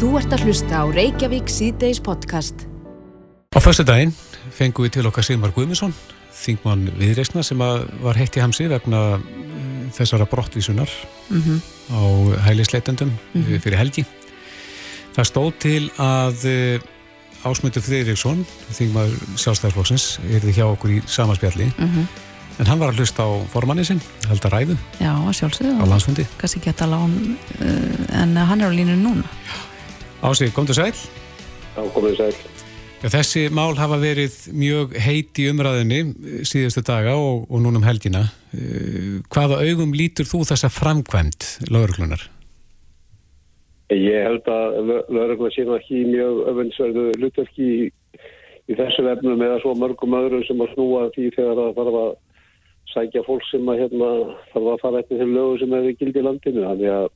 Þú ert að hlusta á Reykjavík síðdeis podcast. Á fyrstu daginn fengum við til okkar Sigmar Guðmusson, þingmann viðreysna sem var heitt í hamsi vegna uh, þessara brottvísunar mm -hmm. á hælisleitendum mm -hmm. fyrir helgi. Það stóð til að uh, Ásmundur Friðriksson, þingmaður sjálfstæðarflóksins, erði hjá okkur í samaspjalli. Mm -hmm. En hann var að hlusta á formanni sinn, held að ræðu. Já, sjálfsögðu. Á landsfundi. Kanski geta lán, en hann er á línu núna. Ásig, kom þú sæl? Já, komið sæl. Já, þessi mál hafa verið mjög heit í umræðinni eh, síðustu daga og, og núnum helgina. Eh, hvaða augum lítur þú þessa framkvæmt, lauruglunar? Ég held að lauruglunar séum ekki mjög öfunnsverðu lutverki í, í þessu vefnum eða svo mörgum öðrum sem að snúa því þegar það þarf að sækja fólk sem að hérna, þarf að fara eftir þeim lögu sem hefur gildi í landinu. Þannig að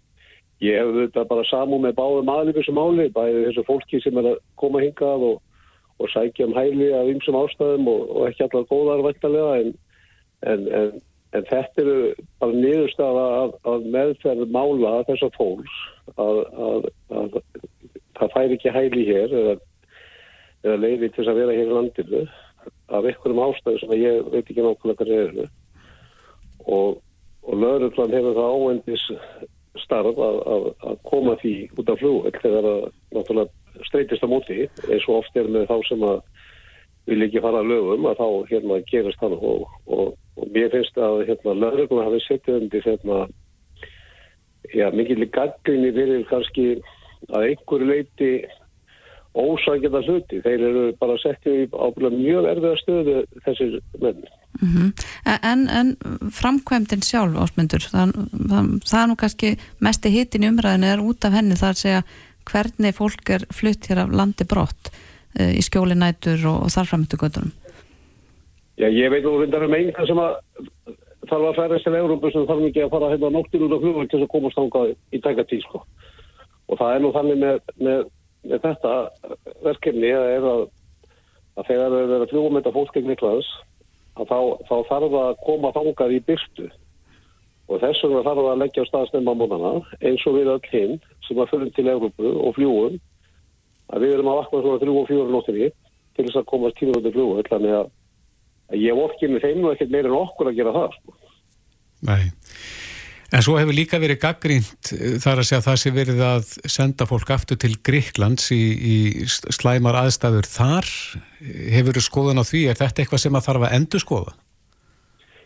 ég hef þetta bara samú með báðum aðlið þessu máli, bæði þessu fólki sem er að koma hingað og og sækja um hæli af ymsum ástæðum og, og ekki allar góðar væntalega en, en, en, en þetta eru bara niðurstafa að, að meðferð mála þessar fólks að, að, að það fær ekki hæli hér eða, eða leiði til að vera hér í landinu af einhverjum ástæðu sem ég veit ekki nákvæmlega hvað er og, og lögurplan hefur það áendis starf að koma því út af flug þegar að náttúrulega streytist á móti eins og oft er með þá sem að vil ekki fara að lögum að þá hérna gerast þannig og, og, og mér finnst að hérna lögum hafi settið undir hérna já, mikil gaggrinni fyrir kannski að einhverju leiti ósækjada hluti. Þeir eru bara settið á mjög erfiða stöðu þessir menn. Mm -hmm. En, en framkvæmdinn sjálf ásmundur, það, það, það er nú kannski mest í hitin umræðinu er út af henni þar segja hvernig fólk er flutt hér af landi brott uh, í skjólinætur og, og þarframötu göttunum? Já, ég veit nú reyndar um einhver sem að þarf að færa til Európa sem þarf ekki að fara hérna nóttin út á flugvöld til að komast ángað í tækartíð sko. og það er nú þannig með, með, með þetta verkefni að, að, þegar það er að með þetta fólk gegn Niklaus að þá, þá þarf að koma þángað í byrstu og þess vegna þarf að leggja á staðsnefna mónana eins og við öll hinn sem að fyrir til Európu og fljúum að við erum að vakna svona 3 og 4 nóttinni til þess að komast tíma í fljúu þannig að, ég vorki með þeim og ekkert meira en okkur að gera það sko. Nei, en svo hefur líka verið gaggrínt eh, þar að segja að það sé verið að senda fólk aftur til Gríklands í, í slæmar aðstæður þar hefur þú skoðan á því, er þetta eitthvað sem að þarf að endur skoða?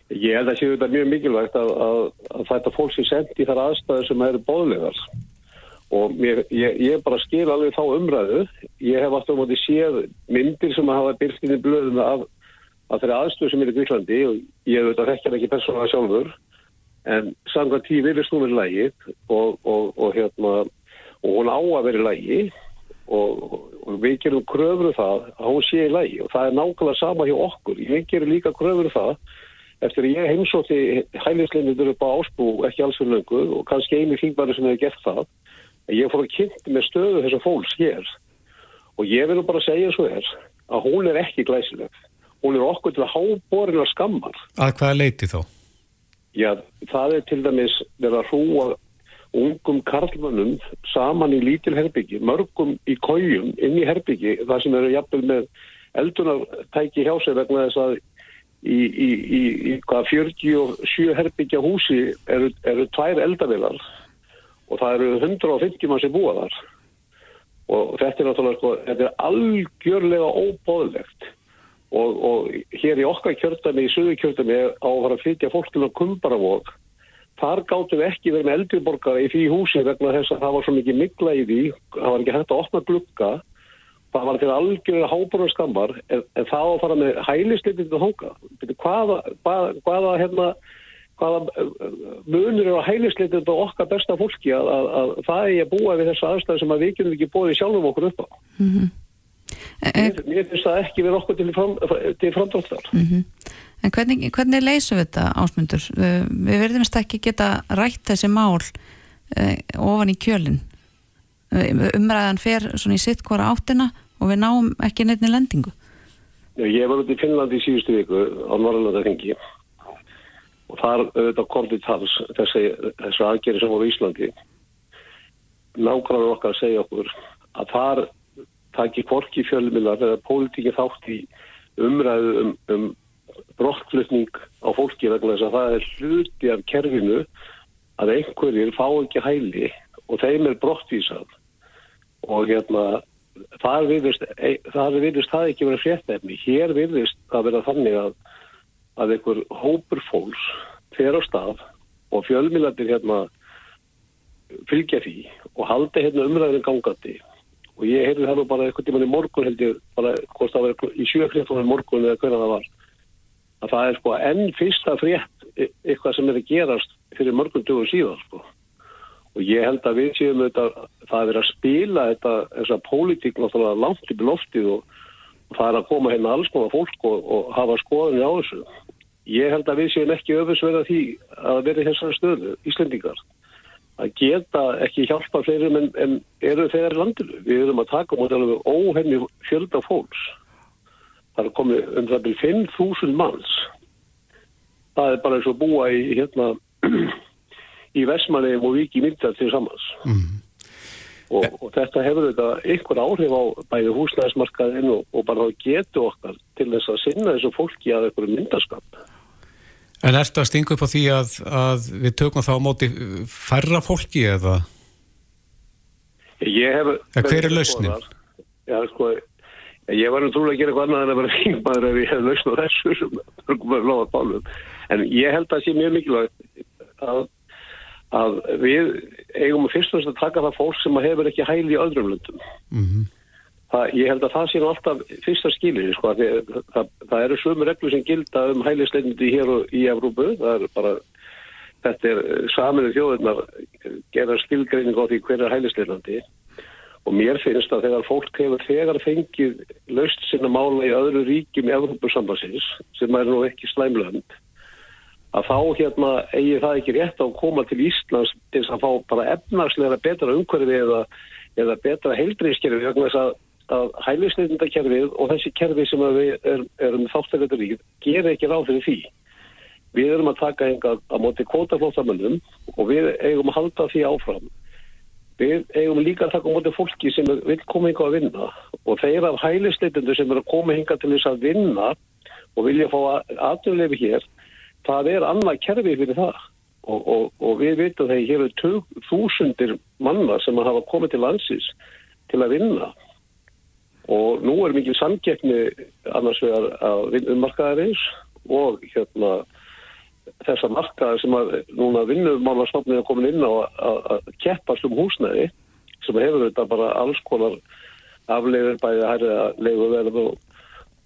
Ég held að séu þetta mjög mikilvægt að, að, að þetta fólk sem sendi þar aðstæður sem eru bóðlegar og mér, ég, ég bara skil alveg þá umræðu. Ég hef alltaf mótið séð myndir sem hafa byrktinni blöðum af, af þeirra aðstöðu sem er í Gríklandi og ég hef þetta þekkjar ekki persónulega sjálfur en samkvæmt tí vilist hún verið lægi og, og, og, hérna, og hún á að verið lægi og við gerum kröfuru um það að hún sé í lægi og það er nákvæmlega sama hjá okkur. Ég gerum líka kröfuru um það eftir að ég heimsótti hælisleinindur upp á ásbú ekki alls fyrir löngu og kannski einu þingmæri sem hefur gert það ég fór að kynnti með stöðu þessar fólks hér og ég vil bara segja svo er að hún er ekki glæsileg hún er okkur til að háborina skammar Að hvaða leiti þá? Já, það er til dæmis verið að hrúa ungum karlmannum saman í lítil herbyggi mörgum í kójum inn í herbyggi það sem eru jafnvel með eldunartæki hjá sig vegna þess að í, í, í, í hvað 47 herbyggja húsi eru, eru tvær eldavilar og það eru 150 mann sem búa þar. Og þetta er náttúrulega sko, þetta er algjörlega óbóðlegt og, og hér í okkar kjörtami í söðu kjörtami á að fara að flytja fólk til að kumbaravók þar gáttum við ekki verið með eldriborgara í því húsi vegna þess að það var svo mikið mikla í því. Það var ekki hægt að opna glukka það var til algjörlega hábúrur skammar en, en það að fara með hælisleitið til hóka hvaða, hvaða, hvaða, hérna, hvaða uh, munur eru á hælisleitið til okkar besta fólki að, að, að það er að búa við þessa aðstæði sem að við getum ekki búið sjálfum okkur upp á? Mm -hmm. Mér, mér finnst það ekki verið okkur til, fram, til framdráttar. Mm -hmm. En hvernig, hvernig leysum við þetta ásmundur? Við verðumst ekki geta rætt þessi mál ofan í kjölinn. Umræðan fer svona í sitt hvora áttina og við náum ekki nefnir lendingu. Ég var út í Finnlandi í síðustu viku á Norrlanda þengi og þar auðvitað kom til tals þessi, þessi aðgeri sem voru í Íslandi. Nákvæmlega okkar að segja okkur að þar taki korki fjölmilar eða pólitíki þátt í umræðu um, um brottflutning á fólki vegna þess að það er hluti af kerfinu að einhverjir fá ekki hæli og þeim er brottvísað og hérna þar virðist, þar virðist það ekki verið fréttefni. Hér virðist það verið þannig að, að einhver hópur fólks fer á stað og fjölmilandir hérna fylgja því og halda hérna umræðin gangandi og ég heyrði það nú bara eitthvað tíman í morgun held ég bara hvort það var í sjöfréttunum morgun eða hvernig það var. Að það er sko enn fyrsta frétt e, eitthvað sem er að gerast fyrir morgun dögur síðan sko. Og ég held að við séum þetta það er að spila þetta þessa pólitík náttúrulega langt upp í loftið og, og það er að koma hérna alls konar fólk og, og hafa skoðinni á þessu. Ég held að við séum ekki öfusverða því að vera í þessari stöðu Íslendingar að geta ekki hjálpa fleirum en, en eru þegar landinu. Við erum að taka mútið alveg óhenni fjölda fólks. Það er komið um það byrjum 5.000 manns. Það er bara eins og búa í hérna í Vestmannegjum og Viki Myndar til samans. Mm. Og, og þetta hefur þetta einhver áhrif á bæði húsnæðismarkaðin og, og bara getu okkar til þess að sinna þessu fólki að einhverju myndaskap. En er þetta að stinga upp á því að, að við tökum þá á móti færra fólki eða? Ég hef... Ja, hver er lausnin? Já, sko, ég var nú trúlega að gera eitthvað annað en að vera fengmaður ef ég hef lausn á þessu sem örgum að lofa bálum. En ég held að það sé mjög mikilvægt að, að við eigum fyrst og fyrst að taka það fólk sem hefur ekki hæli í öðrum löndum. Mhm. Mm Það, ég held að það sé nú alltaf fyrsta skilir sko, það, það, það eru sömu reglur sem gilda um hælisleitindi hér og í Evrópu. Það er bara þetta er saminu þjóðurnar gera skilgreining á því hver er hælisleitandi. Og mér finnst að þegar fólk hefur þegar fengið löst sinna mála í öðru ríkjum Evrópusambansins sem er nú ekki slæmlönd að þá hérna eigi það ekki rétt á að koma til Íslands til að fá bara efnarslega betra umhverfi eða, eða betra heildriðskerfi vegna þess að að hælisleitindakerfið og þessi kerfi sem við er, erum þáttækjaður í ger ekki ráð fyrir því. Við erum að taka enga að móti kvótaflóttamönnum og við eigum að halda því áfram. Við eigum líka að taka móti fólki sem vil koma hinga að vinna og þeir af hælisleitindu sem eru að koma hinga til þess að vinna og vilja fá aðtöðlefi hér, það er annað kerfi fyrir það. Og, og, og við veitum þegar hér eru þúsundir manna sem hafa komið til landsins til að vinna og nú er mikið samgekni annars vegar að vinnumarkaðarins og hérna þessa markaðar sem að núna vinnumálarstofnið er komin inn á að keppast um húsnæði sem hefur þetta bara alls konar afleifir bæði að hæra leiðu verð og,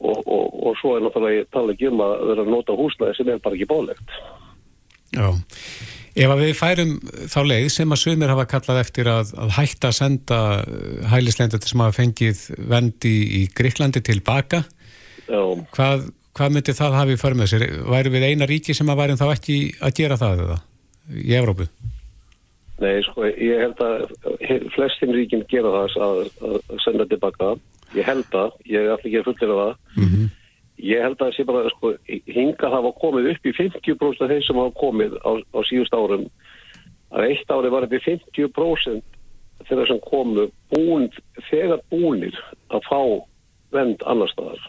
og, og, og svo er náttúrulega tala ekki um að vera að nota húsnæði sem er bara ekki bólegt. Já. Ef að við færum þá leið sem að sumir hafa kallað eftir að, að hætta að senda uh, hælislendur sem hafa fengið vendi í Gríklandi tilbaka, hvað, hvað myndi það hafi fyrir með sér? Væri við eina ríki sem að væri þá ekki að gera það eða í Evrópu? Nei, sko, ég held að flestin ríkin gera það að, að senda tilbaka. Ég held að, ég ætla ekki að fullera það. Mm -hmm. Ég held að það sé bara, sko, hinga hafa komið upp í 50% af þeir sem hafa komið á, á síðust árum. Að eitt ári var upp í 50% þeirra sem komu búin, þegar búinir að fá vend annar staðar.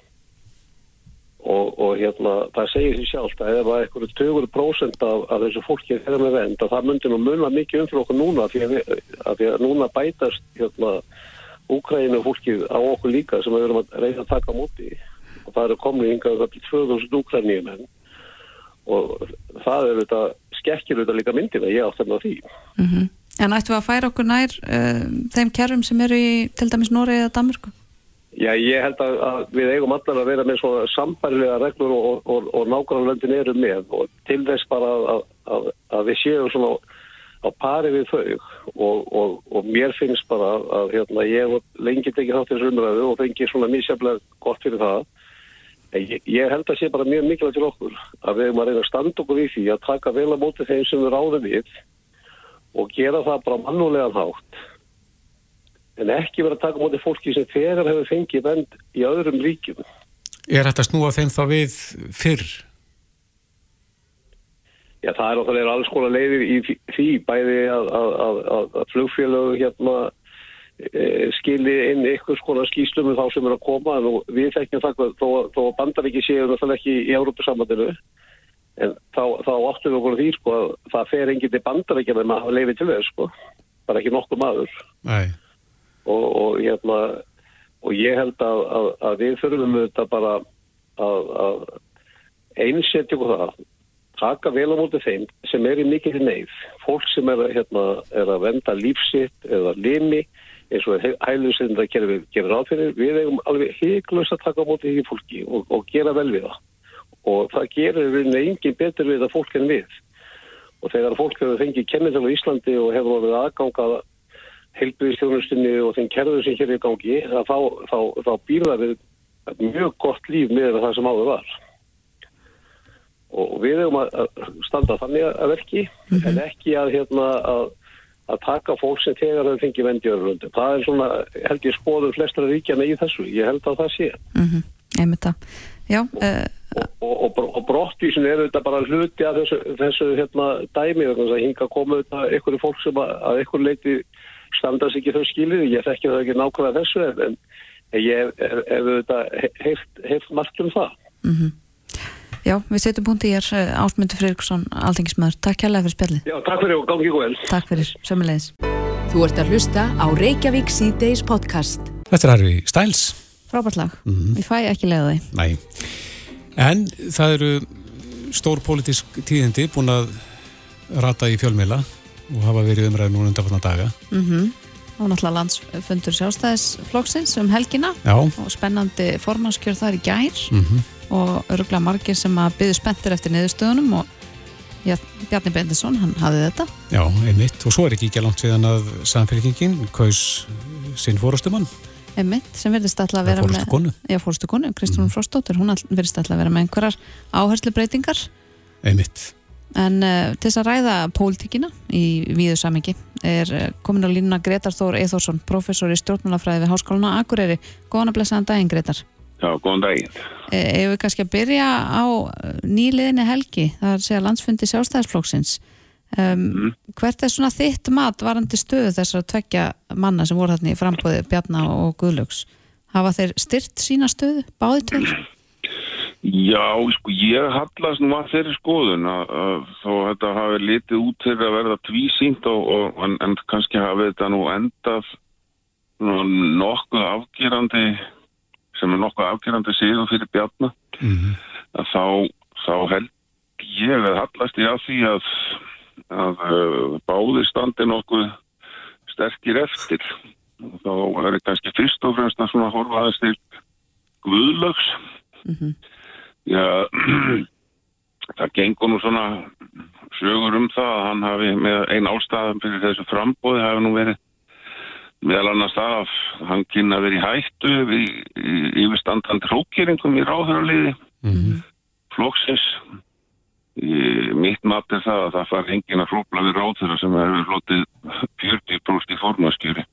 Og, og hérna, það segir því sjálf að ef það er eitthvað 20% af, af þessu fólki þegar með vend, að það myndir nú munna mikið um fyrir okkur núna, að, því að núna bætast, hérna, Úkræðinu fólkið á okkur líka sem við verum að reyna að taka mútið og það eru komnið yngað upp til 2000 úkrænið menn og það er þetta skekkir þetta líka myndið að ég átt þennan því. Mm -hmm. En ættu að færa okkur nær uh, þeim kerfum sem eru í til dæmis Nóri eða Danmörku? Já, ég held að, að við eigum allar að vera með svona sambarilega reglur og, og, og nákvæmlega eru með. Og til þess bara að, að, að við séum svona á pari við þau. Og, og mér finnst bara að hérna, ég lengi tekið þátt þessu umræðu og fengi svona mísjaflega gott fyrir það Ég, ég held að sé bara mjög mikilvægt til okkur að við erum að reyna að standa okkur í því að taka vel á móti þeim sem við ráðum við og gera það bara mannulegan hátt en ekki vera að taka móti fólki sem þegar hefur fengið vend í öðrum ríkjum. Er þetta snúa þeim þá við fyrr? Já, það er náttúrulega alls konar leiðir í því bæði að, að, að, að flugfélög hérna e, skilji inn ykkur skona skýstum með þá sem er að koma og við þekkjum það þó, þó að bandaríki séu náttúrulega ekki í Európa-sambandinu en þá, þá áttum við okkur því sko að það fer enginn til bandaríkja með maður að leiði til þess sko, bara ekki nokkuð maður. Og, og hérna og ég held að, að við þurfum þetta bara að einsetja okkur það taka vel á móti þeim sem er í mikið neyð. Fólk sem er, hérna, er að venda lífsitt eða limi eins og gerir, gerir áfyrir, við eigum alveg heiklust að taka á móti því fólki og, og gera vel við það. Og það gerir við engin betur við það fólk en við. Og þegar fólk hefur fengið kennitölu í Íslandi og hefur verið aðgangað heilbyrðistjónustinni og þeim kerður sem hér er í gangi, þá, þá, þá býrða við mjög gott líf með það sem áður var og við hefum að standa þannig að verki mm -hmm. en ekki að, hérna, að, að taka fólk sem tegar að fengi löndum. Það er svona, held ég skoður flestra ríkjana í þessu. Ég held að það sé. Mm -hmm. Einmitt það. Já. Uh, og, og, og, og brottvísin eru þetta bara hluti af þessu, þessu hérna, dæmi að hinga að koma auðvitað einhverju fólk sem að, að einhverju leiti standast ekki þau skilir. Ég þekki það ekki nákvæmlega þessu en, en ég hef auðvitað heilt margt um það. Mhm. Mm Já, við setjum punkti í er Ásmundur Freirikson, alþengismöður. Takk kærlega fyrir spjallið. Já, takk fyrir og gangi ykkur vel. Takk fyrir, sömulegis. Þú ert að hlusta á Reykjavík C-Days podcast. Þetta er Harfi Stæls. Frábært lag. Mm -hmm. Við fæ ekki leiða því. Næ. En það eru stór politísk tíðindi búin að rata í fjölmila og hafa verið umræðið núna undanfarnar daga. Mhm. Mm og náttúrulega landsfundur sjálfstæðisflokksins um helgina Já. og spennandi formanskjör þar í gær mm -hmm og öruglega margir sem að byggðu spenntir eftir niðurstöðunum og Bjarni Bendisson, hann hafði þetta Já, einmitt, og svo er ekki ekki langt síðan að samfélkingin kaus sinn fórustumann Einmitt, sem verðist alltaf að vera fórustu konu. með Já, fórustu konu, Kristrún mm. Frostóttur hún verðist alltaf að vera með einhverjar áherslu breytingar Einmitt En uh, til þess að ræða pólitíkina í víðu samingi er uh, komin á línuna Gretar Þór Eithórsson, professor í stjórnmálafræði við Háskóluna Akureyri. Góðan að blessaðan daginn, Gretar. Já, góðan daginn. Ef við kannski að byrja á nýliðinni helgi, það er að segja landsfundi sjálfstæðisflokksins. Um, mm. Hvert er svona þitt mat varandi stöðu þessar tvekja manna sem voru þarna í frambóði Bjarná og Guðlöks? Hafa þeir styrt sína stöðu, báði tveir? Já, sko, ég hallast nú að þeirri skoðun að, að þó þetta hafi litið út til að verða tvísýnt og, og, en, en kannski hafi þetta nú endað nokkuð afgerandi sem er nokkuð afgerandi síðan fyrir bjarnar mm -hmm. að þá, þá held ég að hallast ég að því að, að uh, báðir standi nokkuð sterkir eftir og þá er það kannski fyrst og fremst að svona horfa aðeins til Guðlöks mm -hmm. já það gengur nú svona sögur um það að hann hafi með einn ástæðan fyrir þessu frambóði hafi nú verið meðal annars að hann kynna verið í hættu yfirstandandi hrókjeringum í ráðhöraliði mm -hmm. flóksins mitt mat er það að það far hengin að hrópla við ráðhöra sem hefur flótið 40% í formaskjöri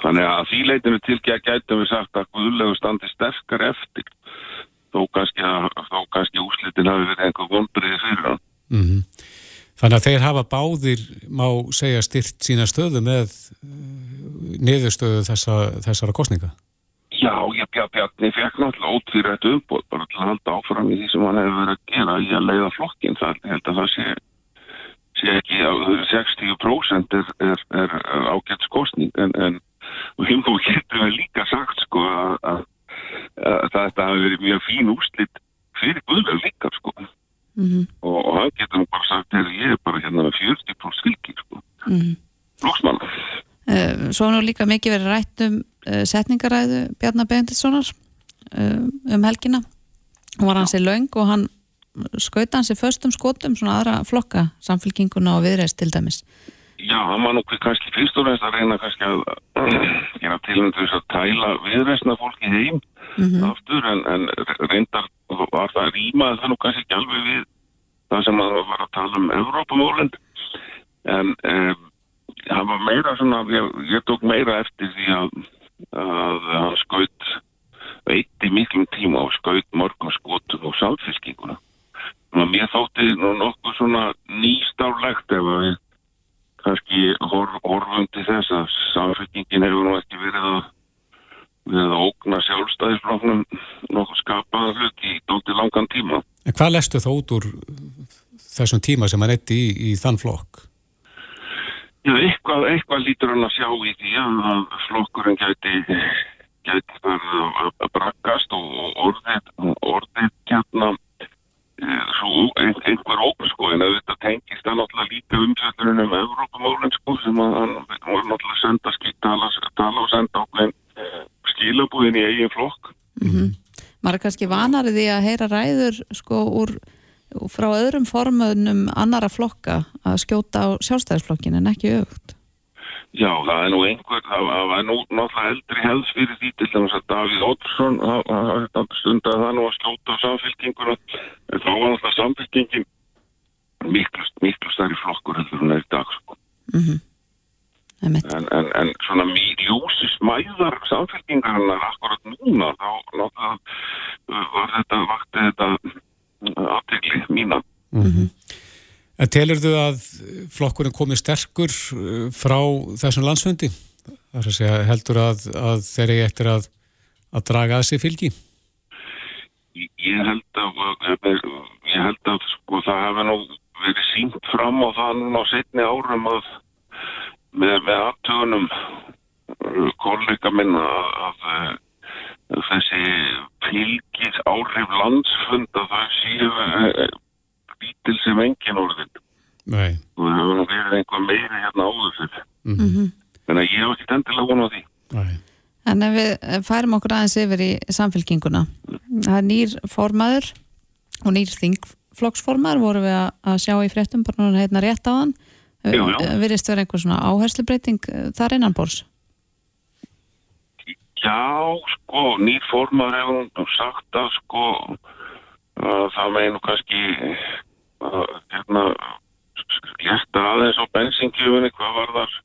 þannig að því leitinu tilkja gætum við sagt að Guðlegu standi sterkar eftir. Þó kannski, kannski úslitin hafi verið einhver vonbriði fyrir hann. Mm -hmm. Þannig að þeir hafa báðir, má segja, styrt sína stöðu með uh, niðurstöðu þessa, þessara kostninga? Já, ég Bjarni fekk náttúrulega ótvírætt umbót bara til að halda áfram í því sem hann hefur verið að gera í að leiða flokkin. Það held að það sé, sé ekki að 60% er, er, er ágætt skostning en, en við getum við líka sagt sko að, að, að þetta hafi verið mjög fín úslitt fyrir guðlega líka sko mm -hmm. og, og hann getur nú bara sagt að ég er bara hérna með 40% fylgir sko. mm -hmm. flóksmann uh, Svo nú líka mikið verið rætt um uh, setningaræðu Bjarnar Bendilssonar uh, um helgina hún var hans í laung og hann skauta hans í förstum skotum svona aðra flokka samfélkinguna og viðreist til dæmis Já, hann var nú kannski fyrst og reynst að reyna kannski að gera til þess að tæla viðreistna fólki heim mm -hmm. aftur en, en reyndar var það rýmað það nú kannski ekki alveg við það sem að var að tala um Evrópamólend en um, það var meira svona ég, ég tók meira eftir því að, að hann skaut veitti miklum tíma og skaut morgum skotum og sáðfiskinguna svona mér þótti nú nokkuð svona nýstárlegt ef að við kannski horf, horfum til þess að samfélkingin hefur nú ekki verið að við að ógna sjálfstæðisfloknum nokkuð skapaðan hlut í dótti langan tíma. En hvað lestu þá út úr þessum tíma sem hann eitti í, í þann flokk? Já, eitthvað, eitthvað lítur hann að sjá í því að flokkurinn gæti, gæti að brakkast og orðið, orðið hérna svo einhver ógur sko en þetta tengist það náttúrulega líka umsætturinn um Evrópamálinn sko sem að hann var náttúrulega senda skilt tala, tala og senda okkur skilabúðin í eigin flokk mm -hmm. Maður er kannski vanarið í að heyra ræður sko úr frá öðrum formöðunum annara flokka að skjóta á sjálfstæðisflokkin en ekki aukt Já, það er nú einhver, það var nú náttúrulega eldri helst fyrir því til þess að Davíð Oddsson stundar það nú að skjóta á samfélkinguna en þá var náttúrulega samfélkingin miklu, miklu stærri flokkur heldur hún er í dag sko. mm -hmm. en, en, en svona ljósi smæðar samfélkingarnar akkurat núna þá náttúrulega var þetta vakti þetta aftegli mína mm -hmm. En telur þú að flokkurinn komi sterkur uh, frá þessum landsfundi? Það er að segja, heldur að, að þeir eru eftir að, að draga að sig fylgi? Ég held að, ég held að sko, það hefði nú verið sínt fram á það núna á setni árum að með, með aftögunum uh, kollega minna að, að þessi fylgis áhrif landsfund að það séu lítil sem engin orðin. Nei. og það hefur verið einhver meiri hérna áður fyrir mm -hmm. en ég hef ekki endilega vonu á því. Nei. En ef við færum okkur aðeins yfir í samfélkinguna það er nýr formaður og nýr þingflokksformaður voru við að sjá í fréttum bara hérna rétt á hann virðist vera einhver svona áherslubreiting eh, þar innan bors Já, sko, nýr formaður hefur hún sagt að sko að það meginu kannski hérna létta aðeins á bensingjöfunni hvað var þar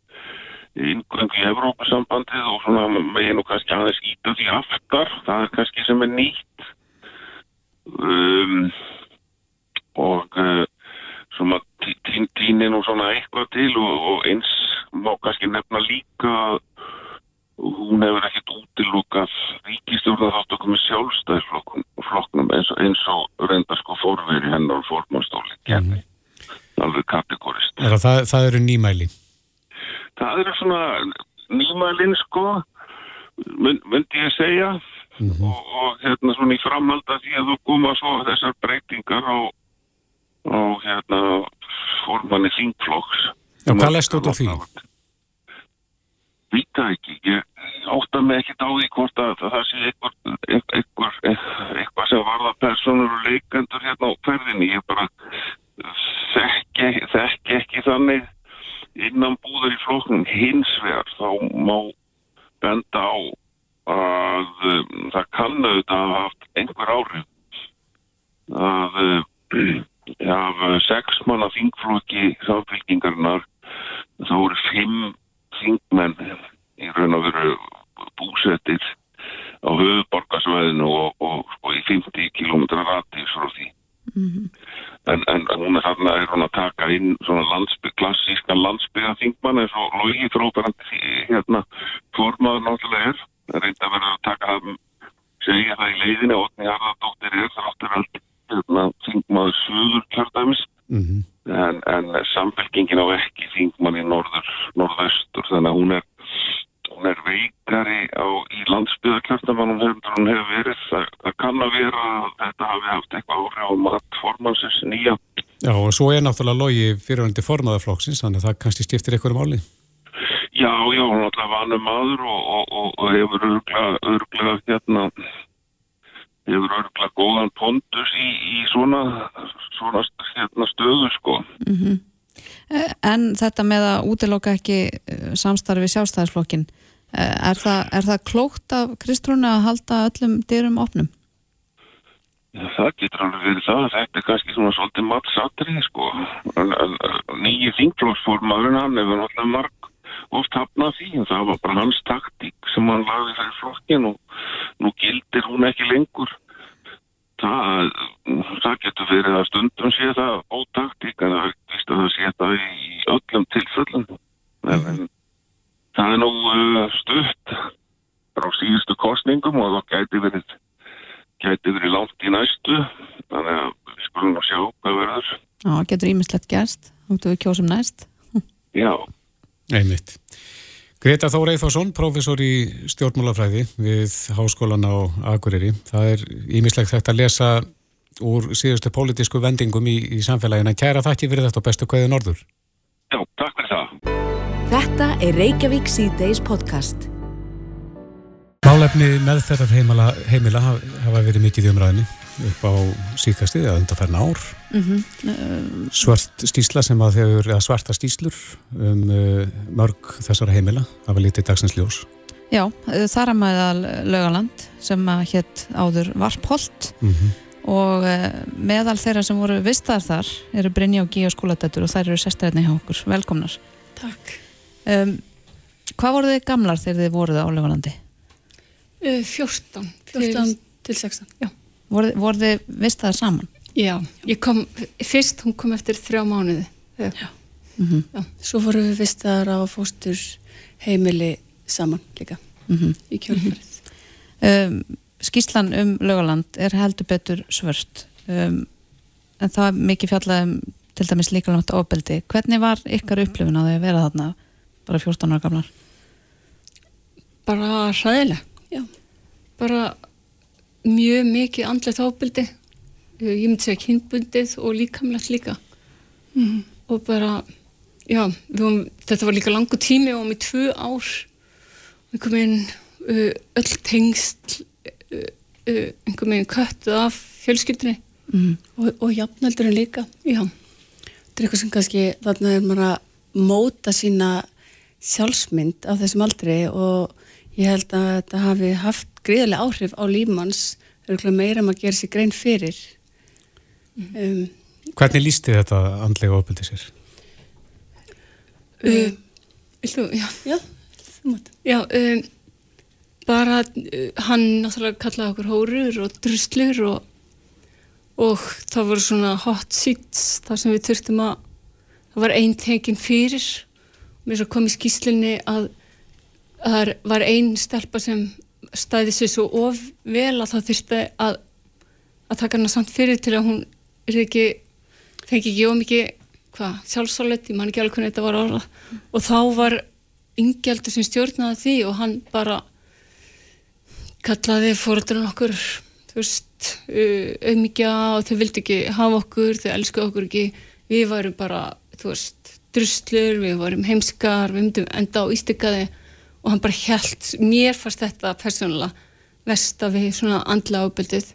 yngöngu í Evrópasambandið og svona meginu kannski aðeins íta því aftar. Það er kannski sem er nýtt. Um, og uh, svona týnin og svona eitthvað til og, og eins má kannski nefna líka hún hefur ekkert útilúkað ríkistjórna þátt okkur með sjálfstæðisflokknum eins eins og reynda sko fórveri hennar og fórmannstóli kenni, mm. alveg kategorist er það, það eru nýmæli? Það eru svona nýmælin sko myndi ég segja mm -hmm. og, og hérna svona í framhalda því að þú koma svo þessar breytingar á, á hérna fórmanni þingflokks Já, hvað leist út á því? Vita ekki, ég átta mig ekki á því hvort að það sé eitthvað, eitthvað, eitthvað sem varða personur og leikendur hérna á hverðinni, ég bara þekki, þekki ekki þannig innan búður í flóknum hins vegar þá má benda á að um, það kann auðvitað að haft einhver áhrif að um, af sex manna þingflokki samfélkingarnar þá eru fimm þingmenn í raun og veru búsettir á höfuborgarsvæðinu og, og, og í 50 km ratís frá því. Mm -hmm. en, en hún er þarna er hún að taka inn svona landsbygg, klassíska landsbyggaþingmann eins og logi fróparandi hérna formaður náttúrulega er. Það reynda að vera að taka það segja það í leiðinu og því að það dóttir er þáttur allt hérna, þingmaður söður kjörðæmis mm -hmm en, en samfélkingin á ekki þingmann í norður, norðaustur þannig að hún er, hún er veikari á, í landsbyðarkjörnum en hún hefur verið það, það kann að vera að þetta hafi haft eitthvað áhrif á matformansins nýja Já og svo er náttúrulega logi fyrirvændi formaðarflokksins þannig að það kannski stiftir eitthvað um áli Já, já, hún er alltaf vanum maður og, og, og, og hefur örglega, örglega hérna hefur örgla góðan pondus í, í svona, svona hérna, stöðu sko. Mm -hmm. En þetta með að útiloka ekki eh, samstarfi sjálfstæðisflokkin, eh, er það, er það klókt af Kristrúna að halda öllum dyrum opnum? Já, það getur alveg verið það að þetta er kannski svona svolítið mattsatrið sko. Nýju þingflóksformaðurinn hann hefur náttúrulega marg oft hafnað því en það var bara hans taktík sem hann lagði þær flokkin og nú gildir hún ekki lengur. Það, það getur verið að stundum sé það ótaktík en það er vist að það sé það í öllum tilfellum. Mm -hmm. Það er nú eh, stutt frá síðustu kostningum og það gæti verið gæti verið langt í næstu. Þannig að við skulum að sjá hvað verður. Já, getur ímislegt gerst, þú við kjósum næst. Já. Einmitt. Greta Þór Eithvarsson, professor í stjórnmálafræði við Háskólan á Akureyri. Það er ímislegt þetta að lesa úr síðustu pólitísku vendingum í, í samfélagina. Kæra þakki fyrir þetta og bestu kvæði norður. Já, takk fyrir það. Þetta er Reykjavík C-Days podcast. Málefni meðferðar heimila, heimila hafa verið mikið í umræðinu upp á síkastið eða undarferna ár. Mm -hmm. Svart stísla sem að þegar, eða svarta stíslur um uh, mörg þessara heimila hafa litið dagsins ljós. Já, þar að maður lögaland sem að hétt áður Varpholt mm -hmm. og uh, meðal þeirra sem voru vistar þar eru Brynja og Gíja skóladættur og þær eru sestræðinni hjá okkur. Velkomnar. Takk. Um, hvað voru þið gamlar þegar þið voruð á lögalandi? Uh, 14. 14 til 16, já. Voru, voru þið vistaðar saman? Já, ég kom, fyrst hún kom eftir þrjá mánuði. Já. Já. Mm -hmm. Já. Svo voru við vistaðar á fóstur heimili saman líka mm -hmm. í kjölfarið. Um, skíslan um lögaland er heldur betur svört um, en það er mikið fjallað um til dæmis líka langt ofbeldi. Hvernig var ykkar upplifun að að vera þarna bara 14 ára gamlar? Bara hræðilega, já. Bara mjög mikið andlegt ofbeldi. Ég myndi segja kynbundið og líkamlegt líka. Mm. Og bara, já, vorum, þetta var líka langu tími og í tvö ár einhver meginn uh, öll tengst uh, uh, einhver meginn köttuð af fjölskyldinni Mm. og, og jafnaldurinn líka, já. Þetta er eitthvað sem kannski þarna er maður að móta sína sjálfsmynd á þessum aldri og ég held að þetta hafi haft gríðarlega áhrif á lífmanns meira maður gerir sér grein fyrir. Um, Hvernig lísti þetta andlega ofbeldi sér? Uh, Viltu, já, Já, þú mátt. Já um, bara uh, hann náttúrulega kallaði okkur hórur og druslur og, og það voru svona hot seats þar sem við þurftum að það var einn tekin fyrir. Mér svo kom í skýslinni að það var einn stelpa sem stæði sér svo of vel að það þurfti að að taka hana samt fyrir til að hún er ekki, fengi ekki ómikið sjálfsálet, ég man ekki alveg hvernig þetta var ára og þá var yngjaldur sem stjórnaði því og hann bara kallaði fóröldarinn okkur þú veist, auðmikja og þau vildi ekki hafa okkur þau elskuði okkur ekki, við varum bara þú veist, druslur, við varum heimskar, við myndum enda á ístykkaði og hann bara held, mér fannst þetta persónulega versta við svona andla ábyldið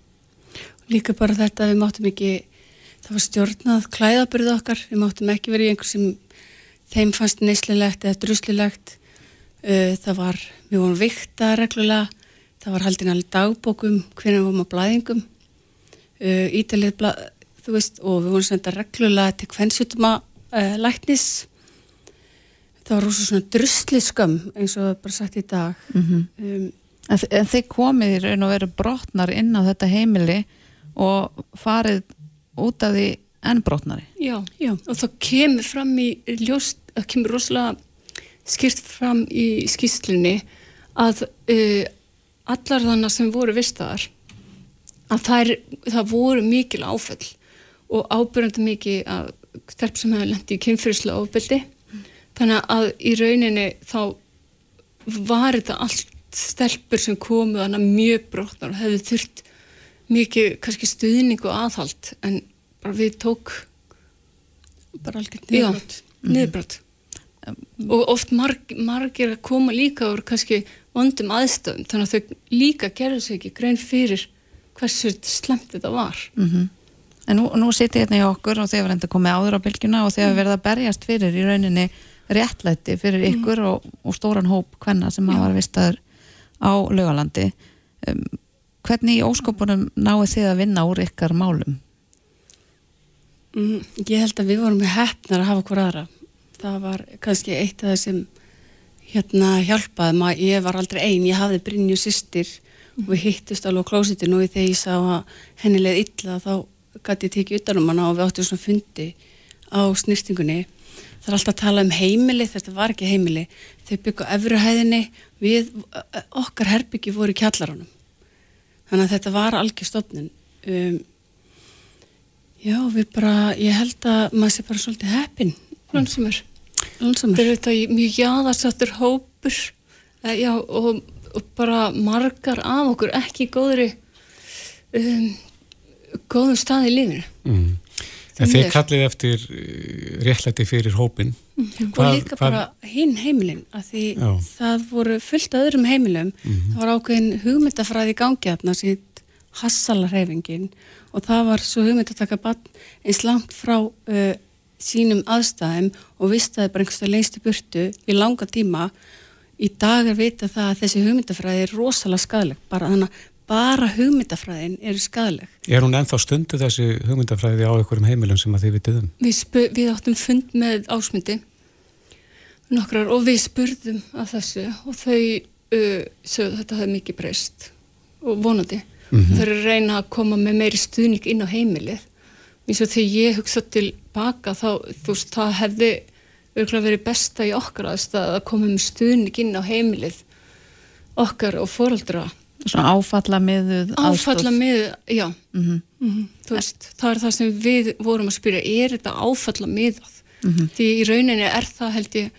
Líka bara þetta að við máttum ekki, það var stjórnað klæðaburð okkar, við máttum ekki verið í einhver sem þeim fannst neyslilegt eða druslilegt. Uh, það var, við vorum vikta reglulega, það var haldin alveg dagbókum, hvernig við vorum á blæðingum, uh, ítalið, þú veist, og við vorum senda reglulega til kvennsjútuma uh, læknis. Það var rosa svona druslið skömm eins og bara sagt í dag. Mm Um, En, en þið komið í raun og veru brotnar inn á þetta heimili og farið út af því enn brotnari. Já, Já. og það kemur fram í ljóst, það kemur rosalega skýrt fram í skýslinni að uh, allar þannig sem voru vistaðar að þær, það voru mikil áföll og ábyrjandi mikið að stelp sem hefur lendið í kynfyrslu ofbeldi þannig að í rauninni þá var þetta allt stelpur sem komu þannig mjög brotnar og hefðu þurft mikið kannski stuðning og aðhald en bara við tók bara algjörn Já, niðurbrot. niðurbrot. Og oft marg, margir að koma líka úr kannski vondum aðstöðum þannig að þau líka gerðu sig ekki grein fyrir hversu slemt þetta var. Mm En nú, nú sitið hérna í okkur og þið hefur enda komið áður á bylgjuna og þið hefur verið að berjast fyrir í rauninni réttlæti fyrir ykkur og, og stóran hóp hvenna sem hafa vistaður á laugalandi. Um, hvernig í óskopunum náið þið að vinna úr ykkar málum? Mm, ég held að við vorum með hefnar að hafa hver aðra. Það var kannski eitt af það sem hérna hjálpaði maður. Ég var aldrei ein, ég hafði Brynju systir og við hittust alveg á klósitinu og þegar ég sá að henni leið illa þá gæti ég tekið utanum hana og við áttum svona fundi á snýstingunni. Það er alltaf að tala um heimili, þetta var ekki heimili. Þau byggja á efruhæðinni við, okkar herbyggi voru í kjallaranum þannig að þetta var algjör stofnun. Um, já, við bara ég held að maður sé bara svolítið heppin Lónsumur. Þetta er þetta mjög jáðarsattur hópur. Eh, já, og, og bara margar af okkur ekki góðri um, góðum stað í lífinu. Mm. En þeir kallið eftir eh, réttlæti fyrir hópin mm. og líka hvað... bara hinn heimilin að því Já. það voru fullt öðrum heimilum mm -hmm. það var ákveðin hugmyndafræði í gangi þarna síðan hassalarhefingin og það var svo hugmynd að taka bann eins langt frá uh, sínum aðstæðum og vistaði bara einhversta lengstu burtu í langa tíma í dag er vita það að þessi hugmyndafræði er rosalega skadleg bara þannig að bara hugmyndafræðin eru skadaleg. Er hún ennþá stundu þessi hugmyndafræði á einhverjum heimilum sem að þið vitið um? Við, við áttum fund með ásmundi nokkrar og við spurðum að þessu og þau uh, sögðu þetta hefði mikið breyst og vonandi. Mm -hmm. Þau eru reyna að koma með meiri stuðning inn á heimilið. Eins og þegar ég hugsa tilbaka þá, þú veist, það hefði örgulega verið besta í okkar aðstæða að koma með stuðning inn á heimilið okkar og fóröldra Svona áfalla miðuð Áfalla miðuð, já mm -hmm. Mm -hmm. Veist, það er það sem við vorum að spyrja er þetta áfalla miðað mm -hmm. því í rauninni er það held ég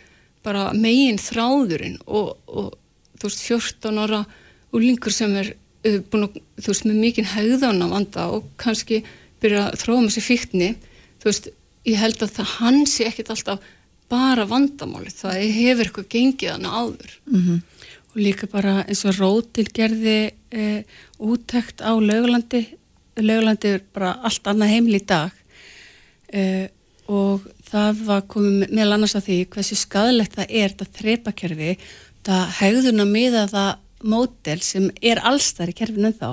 bara megin þráðurinn og, og þú veist 14 ára úlingur sem er búin að, þú veist, með mikinn haugðan á vanda og kannski byrja að þróa með sér fyrtni, þú veist ég held að það hans er ekkit alltaf bara vandamáli, það hefur eitthvað gengið hana áður mhm og líka bara eins og Rótil gerði e, úttækt á lögulandi lögulandi er bara allt annað heimil í dag. E, og það var komið meðal annars að því hversu skadalegt það er þetta þreipakerfi, það hegðun að miða það mótel sem er allstar í kerfinu en þá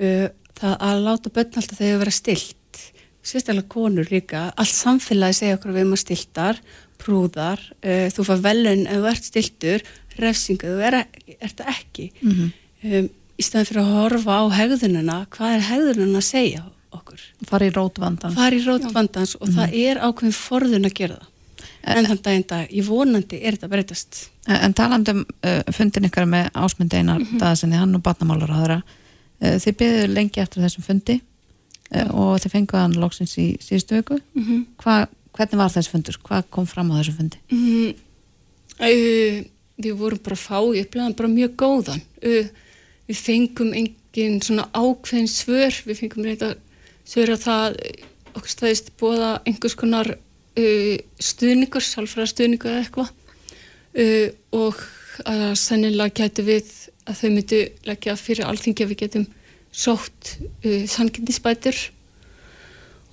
e, það að láta börn alltaf þegar vera stilt sérstaklega konur líka, allt samfélagi segja okkur við erum að stiltar, prúðar. Þú far velun ef þú ert stiltur refsingu, þú er, ert það ekki mm -hmm. um, í staðin fyrir að horfa á hegðununa, hvað er hegðununa að segja okkur? Fari í rótvandans Fari í rótvandans og mm -hmm. það er ákveðin forðun að gera það en þann daginn dag, ég vonandi er þetta breytast En, en talandum uh, fundin ykkar með ásmundi einar mm -hmm. dagarsinni, hann og batnamálur aðra uh, þið byggðu lengi eftir þessum fundi uh, og þið fenguðu hann lóksins í síðustu vöku mhm. hvernig var þess fundur? Hvað kom fram á þessum fundi? Mhm. Við vorum bara fá upplegaðan bara mjög góðan. Við fengum engin svona ákveðin svör við fengum reynda svör að það okkur staðist bóða einhvers konar uh, stuðningur, sálfræða stuðningur eða eitthvað. Uh, og að sannilega getur við að þau myndu leggja fyrir alþingi að við getum sótt uh, sanginnisbætur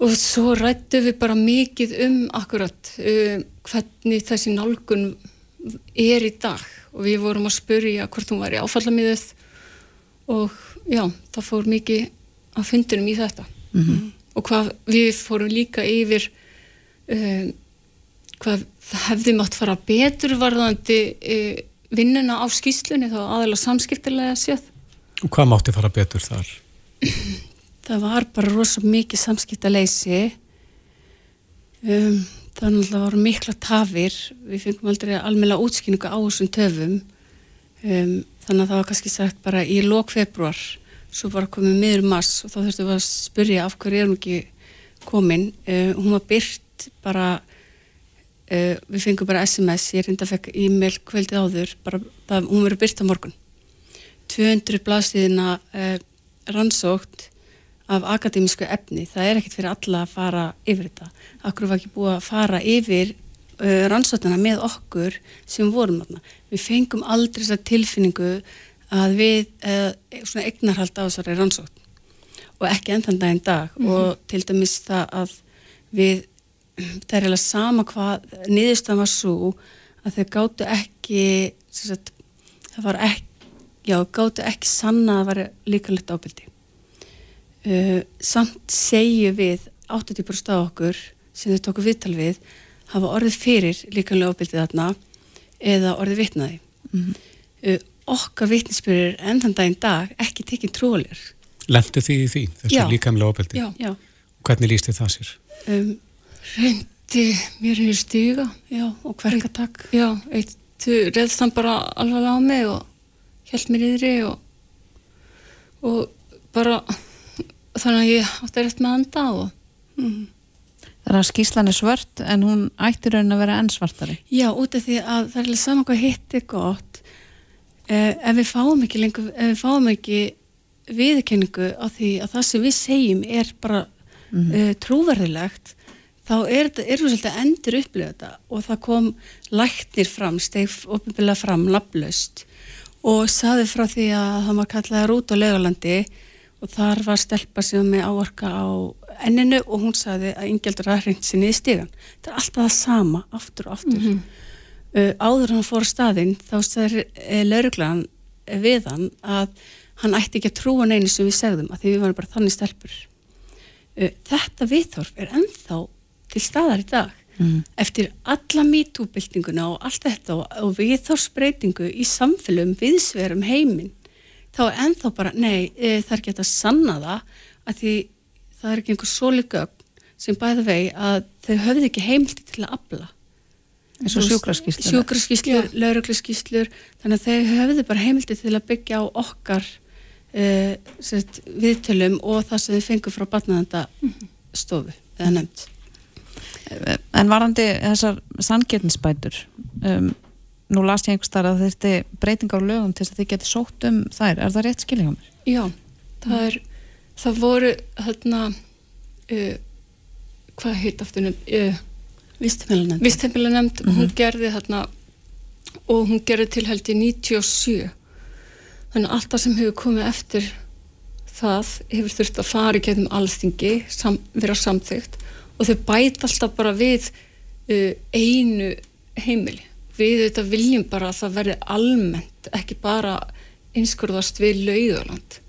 og svo rættu við bara mikið um akkurat hvernig þessi nálgun er í dag og við vorum að spurja hvort hún var í áfallamiðið og já, það fór mikið að fundunum í þetta mm -hmm. og hvað við fórum líka yfir um, hvað það hefði mátt fara betur varðandi uh, vinnuna á skýslunni þá aðeins samskiptilega séð Og hvað mátti fara betur þar? Það var bara rosalega mikið samskiptaleysi um það voru mikla tafir. Við fengum aldrei almeinlega útskynningu á þessum töfum. Um, þannig að það var kannski sagt bara í lók februar svo bara komið miður mass og þá þurftum við að spyrja af hverju er hún ekki komin. Uh, hún var byrt bara uh, við fengum bara SMS ég reynda að fekk e-mail kveldið áður bara það, hún verið byrt á morgun. 200 blaðstíðina uh, rannsókt af akademísku efni, það er ekkert fyrir alla að fara yfir þetta. Akkur var ekki búið að fara yfir uh, rannsóknana með okkur sem vorum þarna. Við fengum aldrei þessa tilfinningu að við uh, svona eignarhald á þessari rannsókn og ekki enn þann daginn dag mm -hmm. og til dæmis það að við, það er eiginlega sama hvað niðurstan var svo að þau gáttu ekki sagt, það var ekki já, gáttu ekki sanna að það var líka litt ábyldi uh, samt segju við 80% af okkur sem þau tóku viðtal við hafa orðið fyrir líkanlega ofbildið þarna eða orðið vitnaði mm -hmm. uh, okkar vitninsbyrjur enn þann daginn dag ekki tekið trólir Lendu því í því, þessu líkanlega ofbildið hvernig líst þið það sér? Um, reyndi mér í stiga. Já, og hverkatak já, eitt reðst hann bara alveg á mig og held mér yðri og, og bara þannig að ég átti rétt með anda og mm. Þannig að skíslan er svört en hún ætti raunin að vera enn svartari. Já, út af því að það er alveg saman hvað hitt er gott eh, ef við fáum ekki lengur, ef við fáum ekki viðkenningu á því að það sem við segjum er bara mm -hmm. uh, trúverðilegt þá er þetta svolítið endur upplöða þetta og það kom læknir fram, steg ofinbillega fram nafnlaust og saði frá því að það var kallaði Rút á Laugalandi og þar var stelpa sem með áorka á enninu og hún saði að yngjaldur aðhrengt sinni í stígan. Það er alltaf það sama, aftur og aftur. Mm -hmm. uh, áður hann fór staðinn þá sagði uh, lauruglan við hann að hann ætti ekki að trúa neina sem við segðum að því við varum bara þannig stelpur. Uh, þetta viðþorf er ennþá til staðar í dag mm. eftir alla mítúbildinguna og allt þetta og, og viðþórsbreytingu í samfélum viðsverum heiminn þá er ennþá bara, nei, e, það er ekki að sanna það að því það er ekki einhver sóligögn sem bæða vegi að þau höfðu ekki heimildi til að abla eins og sjúkraskíslur sjúkraskíslur, lauruglaskíslur þannig að þau höfðu bara heimildi til að byggja á okkar e, set, viðtölum og það sem þau fengur frá batnaðanda stofu eða nefnt En varandi þessar sangetninsbætur um, nú las ég einhver starf að þetta breyting á lögum til þess að þið geti sótt um þær. Er það rétt skiljið á mér? Já, það er það voru hérna uh, hvað heit aftur uh, Vistemilanemnd Vistemilanemnd, mm -hmm. hún gerði hérna og hún gerði til held í 97 þannig að allt það sem hefur komið eftir það hefur þurft að fara í getum alþingi, sam, vera samþygt og þau bæta alltaf bara við uh, einu heimili við þetta viljum bara að það verði almennt, ekki bara einskurðast við lauðaland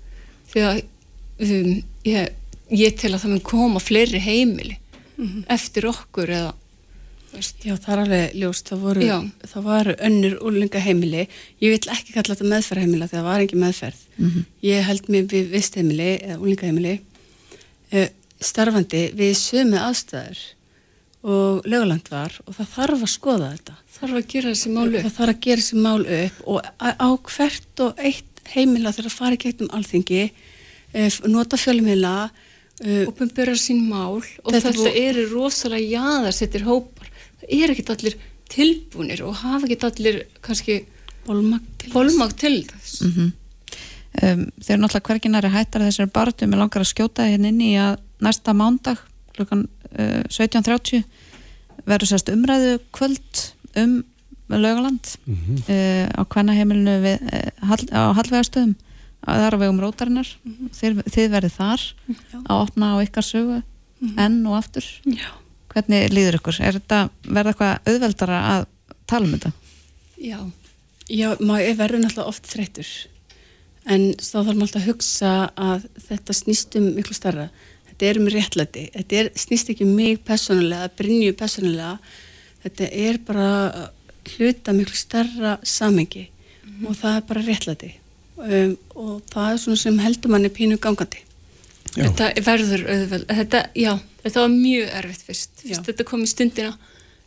því að um, ég, ég tel að það mun koma fleiri heimili mm -hmm. eftir okkur eða. Já, það er alveg ljóst, það voru, það voru önnur úrlinga heimili ég vil ekki kalla þetta meðferðheimila því það var ekki meðferð mm -hmm. ég held mér við vist heimili eða úrlinga heimili uh, starfandi við sömu aðstæður og löguland var og það þarf að skoða þetta þarf að gera þessi mál upp? Það þarf að gera þessi mál upp og á hvert og eitt heimila þarf að fara í gegnum alþingi eh, nota fjölumila eh, byrja sín mál og þetta, þetta eru rosalega jáðarsettir hópar. Það er ekkit allir tilbúinir og hafa ekkit allir kannski bólmag til þess. mm -hmm. um, þeir eru náttúrulega hverginari hættar þessari barndum með langar að skjóta hérna inn í að næsta mándag klukkan uh, 17.30 verður sérst umræðu kvöld um lögaland mm -hmm. uh, á kvennaheimilinu við, uh, á Hallvegastöðum það er á vegum rótarinnar mm -hmm. þið, þið verður þar Já. að opna á ykkar sögu mm -hmm. enn og aftur Já. hvernig líður ykkur? Er þetta verða eitthvað auðveldara að tala um þetta? Já, Já maður verður náttúrulega oft þreytur en þá þarf maður alltaf að hugsa að þetta snýstum miklu starra þetta er um réttlæti, þetta er, snýst ekki um mig personulega, Brynju personulega þetta er bara hluta miklu starra samengi mm -hmm. og það er bara réttlæti um, og það er svona sem heldur manni pínu gangandi já. Þetta verður auðveld þetta, já, þetta var mjög erfitt fyrst, fyrst þetta kom í stundina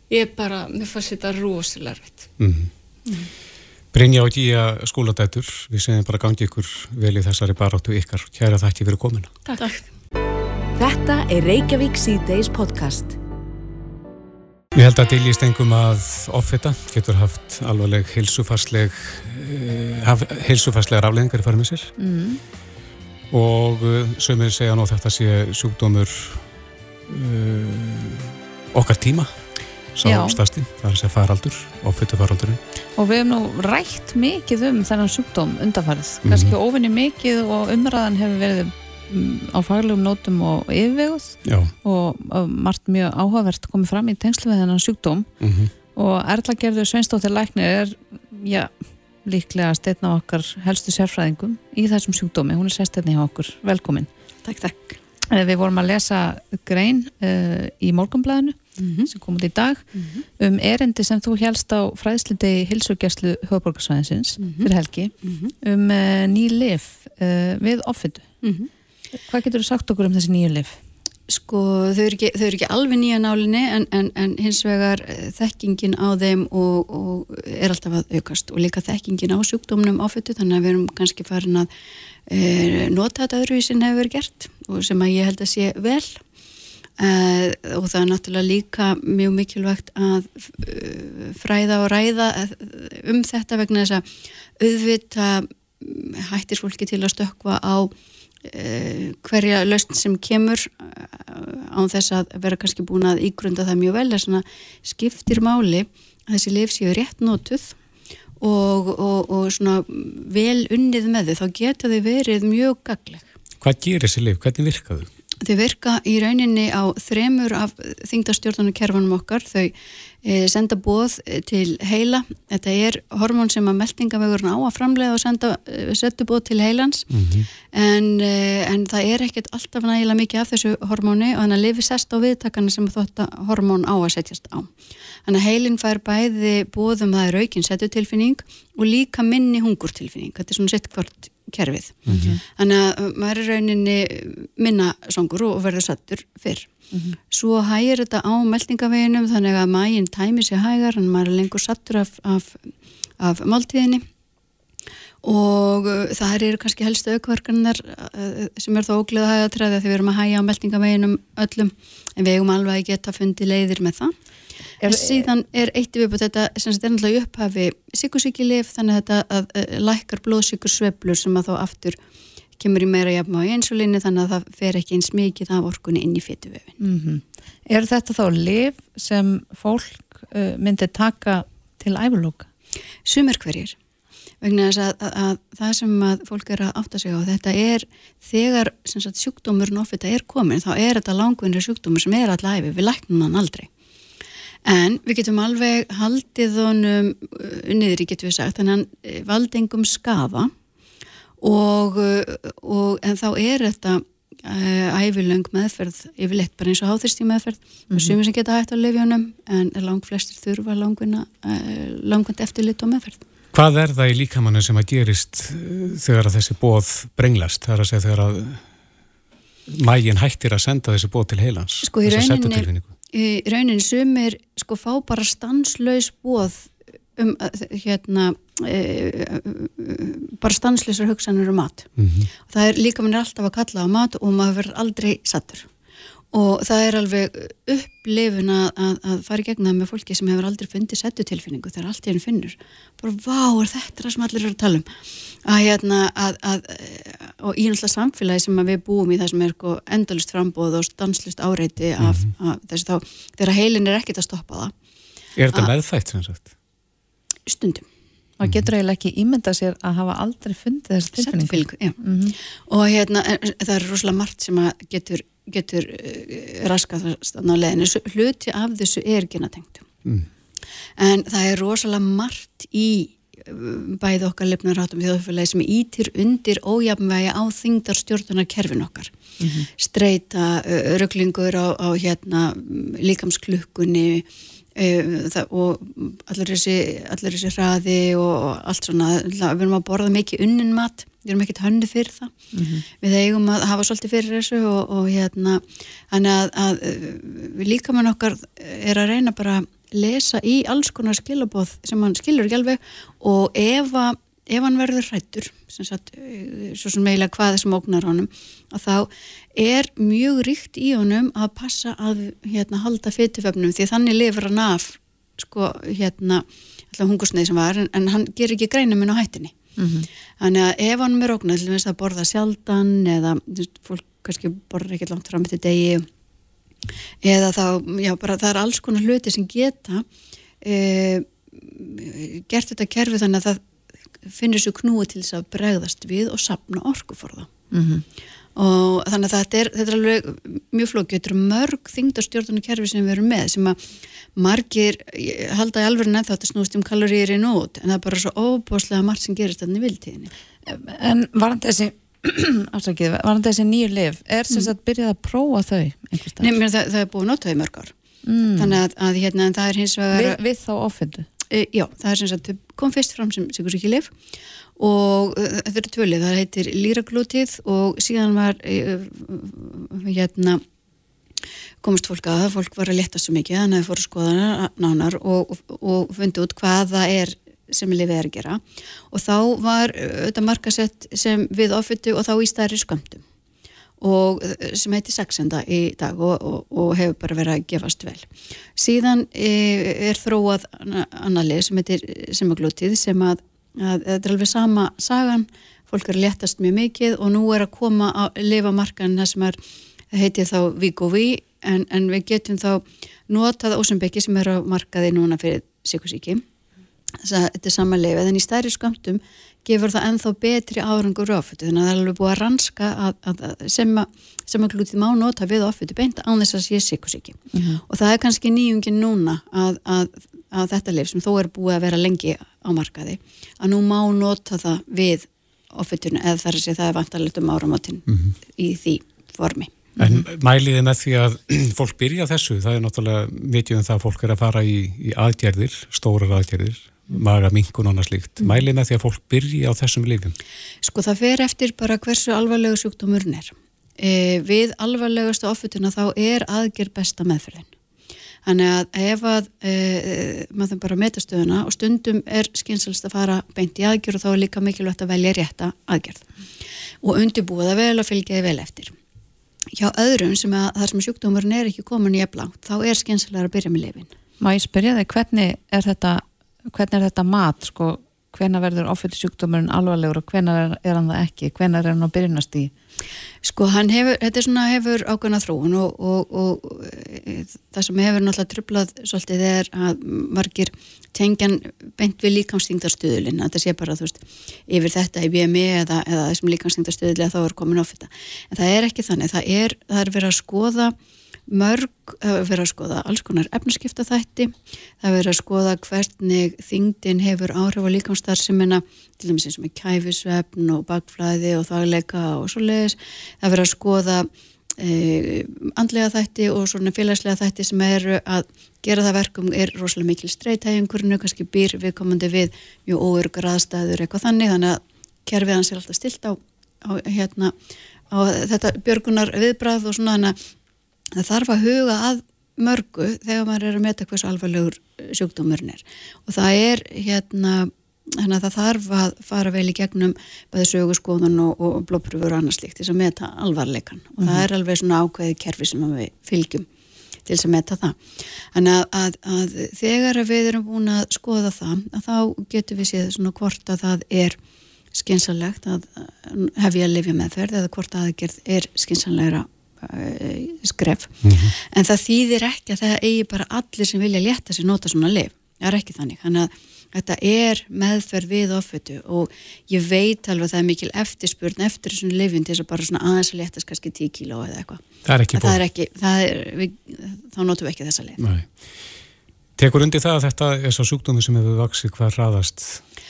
ég er bara, mér fannst þetta rosalega erfitt mm -hmm. mm -hmm. Brynja og Gíja skóladætur við segjum bara gangi ykkur vel í þessari baráttu ykkar, kæra þætti fyrir komina Takk, Takk. Þetta er Reykjavík C-Days podcast. Ég held að deilist engum að offita getur haft alvarleg heilsufarsleg uh, heilsufarslegar afleggingar í farum með sér mm. og uh, sömur segja nú þetta sé sjúkdómur uh, okkar tíma sá stærsti, það er að segja faraldur offita faraldurinn. Og við hefum nú rætt mikið um þennan sjúkdóm undanfarið, kannski mm. ofinni mikið og umræðan hefur verið á faglegum nótum og yfirveguð og, og margt mjög áhugavert komið fram í tengslu við þennan sjúkdóm mm -hmm. og Erla Gerður Sveinstóttir Læknir er já, líklega steitna okkar helstu sérfræðingum í þessum sjúkdómi, hún er sérsteitni hjá okkur velkomin. Takk, takk. Eh, við vorum að lesa grein uh, í morgunblæðinu mm -hmm. sem kom út í dag mm -hmm. um erindi sem þú helst á fræðslutegi hilsugjastlu höfuborgarsvæðinsins mhm. fyrir helgi mhm. um uh, ný lif uh, við offindu. Hvað getur þú sagt okkur um þessi nýju lif? Sko þau eru ekki, eru ekki alveg nýja nálinni en, en, en hins vegar eh, þekkingin á þeim og, og er alltaf að aukast og líka þekkingin á sjúkdómnum áföttu þannig að við erum kannski farin að e, nota þetta öðruvísin hefur verið gert og sem að ég held að sé vel e, og það er náttúrulega líka mjög mikilvægt að fræða og ræða um þetta vegna þess að auðvita hættir fólki til að stökka á hverja lausn sem kemur eh, án þess að vera kannski búin að ígrunda það mjög vel þess að skiptir máli að þessi lif séu rétt nótuð og, og, og svona vel unnið með þau, þá geta þau verið mjög gagleg. Hvað gerir þessi lif? Hvernig virka þau? Þau virka í rauninni á þremur af þingdastjórnunum kerfanum okkar, þau senda bóð til heila, þetta er hormón sem að meldingavegurinn á að framlega og senda, e, setja bóð til heilans mm -hmm. en, en það er ekkert alltaf nægilega mikið af þessu hormóni og þannig að lifi sest á viðtakana sem þetta hormón á að setjast á. Þannig að heilin fær bæði bóðum það er aukinn setjutilfinning og líka minni hungurtilfinning, þetta er svona sitt hvort kerfið. Mm -hmm. Þannig að maður er rauninni minna songur og verður sattur fyrr. Mm -hmm. Svo hægir þetta á meldingaveginum þannig að mæginn tæmi sér hægar en maður er lengur sattur af, af, af máltíðinni og uh, það eru kannski helstu aukvarkanar uh, sem er þá ógleða hægatræði því við erum að hægja á meldingaveginum öllum en við eigum alveg að geta fundið leiðir með það En síðan er eitt viðbútt þetta sem er náttúrulega upphafi sykusíkilif þannig að þetta að, að lækkar blóðsíkur sveplur sem að þá aftur kemur í meira jafn á insulínu þannig að það fer ekki eins mikið af orkunni inn í fétuvefin. Mm -hmm. Er þetta þá liv sem fólk uh, myndir taka til æfurlóka? Sumir hverjir. Vegna þess að, að, að það sem að fólk er að átta sig á þetta er þegar sagt, sjúkdómurinn ofið þetta er komin þá er þetta langvinnri sjúkdómur sem er allæfi, við læknum hann aldrei. En við getum alveg haldið honum uh, niður í getum við sagt, þannig að uh, valdengum skafa og, uh, og en þá er þetta ævilöng meðferð yfirleitt bara eins og háþyrstíð meðferð. Mm -hmm. sem geta hægt á lefjónum en lang flestir þurfa langvind eftirlit og meðferð. Hvað er það í líkamannu sem að gerist þegar að þessi bóð brenglast, þar að segja þegar að mægin hættir að senda þessi bóð til heilans sko í rauninni í rauninni sumir sko fá bara stanslaus bóð um hérna e, bara stanslisar hugsanir um mat mm -hmm. það er líka mann er alltaf að kalla á mat og maður verður aldrei sattur og það er alveg upplifun að, að, að fara í gegna með fólki sem hefur aldrei fundið settutilfinningu þegar allt í henni finnur. Bara vá, er þetta það sem allir eru að tala um? Að hérna að, og í náttúrulega samfélagi sem við búum í það sem er sko endalust frambóð og stanslist áreiti af, mm -hmm. af þessi þá, þegar heilin er ekkit að stoppa það. Er þetta meðfætt sem sagt? Stundum. Maður getur eiginlega ekki ímynda sér að hafa aldrei fundið þessi tilfinningu? mm -hmm. og hérna það er rosalega margt sem getur, getur uh, raskað á leðinu hluti af þessu er genatengt mm. en það er rosalega margt í uh, bæði okkar lefnarhátum þjóðfélagi sem ítir undir ójafnvægi á þingdar stjórnunar kerfin okkar. Mm -hmm. streyta, uh, rugglingur á, á hérna líkamsklukkunni það, og allir þessi, allir þessi hraði og allt svona, við erum að borða mikið unnin mat, við erum ekkert hönnu fyrir það mm -hmm. við eigum að hafa svolítið fyrir þessu og, og hérna að, að við líka mann okkar er að reyna bara að lesa í alls konar skilabóð sem hann skilur ekki alveg og ef að ef hann verður hrættur eh, svo sem eiginlega hvað þessum ógnar honum að þá er mjög ríkt í honum að passa að hérna, halda fyrirföfnum því þannig lifur hann af sko hérna hungusneið sem var en, en hann ger ekki greina minn á hættinni mm -hmm. þannig að ef hann er ógnar til að borða sjaldan eða fólk kannski borður ekki langt fram til degi eða þá, já bara það er alls konar hluti sem geta e, gert þetta kerfi þannig að það finnir svo knúi til þess að bregðast við og sapna orkuforða mm -hmm. Og þannig að þetta er, þetta er alveg mjög flókið, þetta eru mörg þingdarstjórnarnu kerfi sem við erum með sem að margir halda í alverðin eða þetta snúst um kaloríir í nót en það er bara svo óbúslega margt sem gerist þannig viltíðinni En var þessi afsakið, var þessi nýju liv er þess að byrjað að prófa þau? Nei, mér það, það er búið notaði mörg ár mm. þannig að, að hérna, það er hins vegar Við, við þá ofendu? E, já, það er sem sagt, kom fyrst fram sem sigursíkilif og uh, þetta er tvölið, það heitir líraglútið og síðan var uh, hérna komist fólk að, fólk var að leta svo mikið þannig að það fóru að skoða nánar og, og, og fundi út hvað það er sem lifið er að gera og þá var þetta markasett sem við ofittu og þá í stærri skömmtum og sem heiti Sexenda í dag og, og, og hefur bara verið að gefast vel. Síðan er þróað annarlið sem heitir semaglútið sem að þetta er alveg sama sagan, fólk er léttast mjög mikið og nú er að koma að lifa markan það sem er, heitir þá Vigovi en, en við getum þá notað ósembeki sem er að markaði núna fyrir sykusíki þetta er sama lifið en í stærri skamtum gefur það enþá betri árangur ofötu þannig að það er alveg búið að ranska að, að, að sem, sem að glútið má nota við ofötu beint án þess að sé sykusíki mm -hmm. og það er kannski nýjungin núna að, að þetta lif sem þó er búið að vera lengi á markaði að nú má nota það við ofötun eða þar að sé það er vantarlegt um áramotinn mm -hmm. í því formi En mm -hmm. mæliði með því að fólk byrja þessu, það er náttúrulega vitjum það að fólk er að fara í, í aðgerðir, stórar aðgerðir maga minkun og annað slíkt. Mm. Mælið með því að fólk byrji á þessum lifjum? Sko það fer eftir bara hversu alvarlegu sjúkdómurinn er. E, við alvarlegustu ofutuna þá er aðgerð besta meðferðin. Þannig að ef að e, maður bara metastöðuna og stundum er skynsalist að fara beint í aðgerð og þá er líka mikilvægt að velja rétta aðgerð og undirbúða vel og fylgjaði vel eftir. Hjá öðrum sem að þar sem sjúkdómurinn er ekki komin í eflangt þá er skynsalega að byrja með lifin. Má ég spyrja þig hvernig er þetta hvernig er þetta mat sko, hvena verður ofilsjúkdómurinn alvarlegur og hvena er, er hann það ekki? Hvena er hann á byrjunast í? Sko hann hefur, þetta er svona hefur ákveðna þróun og, og, og e, það sem hefur náttúrulega trublað svolítið er að margir tengjan beint við líkamsþingdarstöðulinn að það sé bara þú veist yfir þetta í BMI e eða, eða þessum líkamsþingdarstöðuli að þá er komin of þetta en það er ekki þannig, það er, það er verið að skoða mörg, það verið að skoða alls konar efnskipta þætti það verið að skoða hvernig þingdin hefur áhrif á líkamstarfsemina til dæmis eins og með kæfisvefn og bakflæði og þagleika og svo leiðis það verið að skoða e, andlega þætti og svona félagslega þætti sem eru að gera það verkum er rosalega mikil streytægjungurinu, kannski býr viðkomandi við mjög óörgur aðstæður eitthvað þannig þannig að kerfið hans er alltaf stilt á, á hérna á þetta björgunar viðbræð og svona þannig að það þarf að huga að mörgu þegar maður er að meta hversu alvarlegur sjúkdómurinn er. Og það er hérna þannig að það þarf að fara vel í gegnum bæði sögurskóðun og, og blópröfur og annað slíkt til að meta alvarleikan og mm -hmm. það er alveg svona ákveði kerfi sem við fylgjum til þess að meta það. Þannig að, að, að þegar við erum búin að skoða það að þá getur við séð svona hvort að það er skynsalegt að hefja að lifja meðferð eða hvort aðgerð er skynsanlegra Eh, skref mm -hmm. en það þýðir ekki að það eigi bara allir sem vilja létta sér nota svona liv það er ekki þannig, þannig að þetta er meðferð við ofötu og ég veit alveg að það er mikil eftirspurn eftir svona livin til þess að bara svona aðeins að léttast kannski 10 kíló eða eitthvað það er ekki búin þá notum við ekki þessa liv Nei. Tekur undir það að þetta er svo sjúkdómi sem hefur vaksið hvað raðast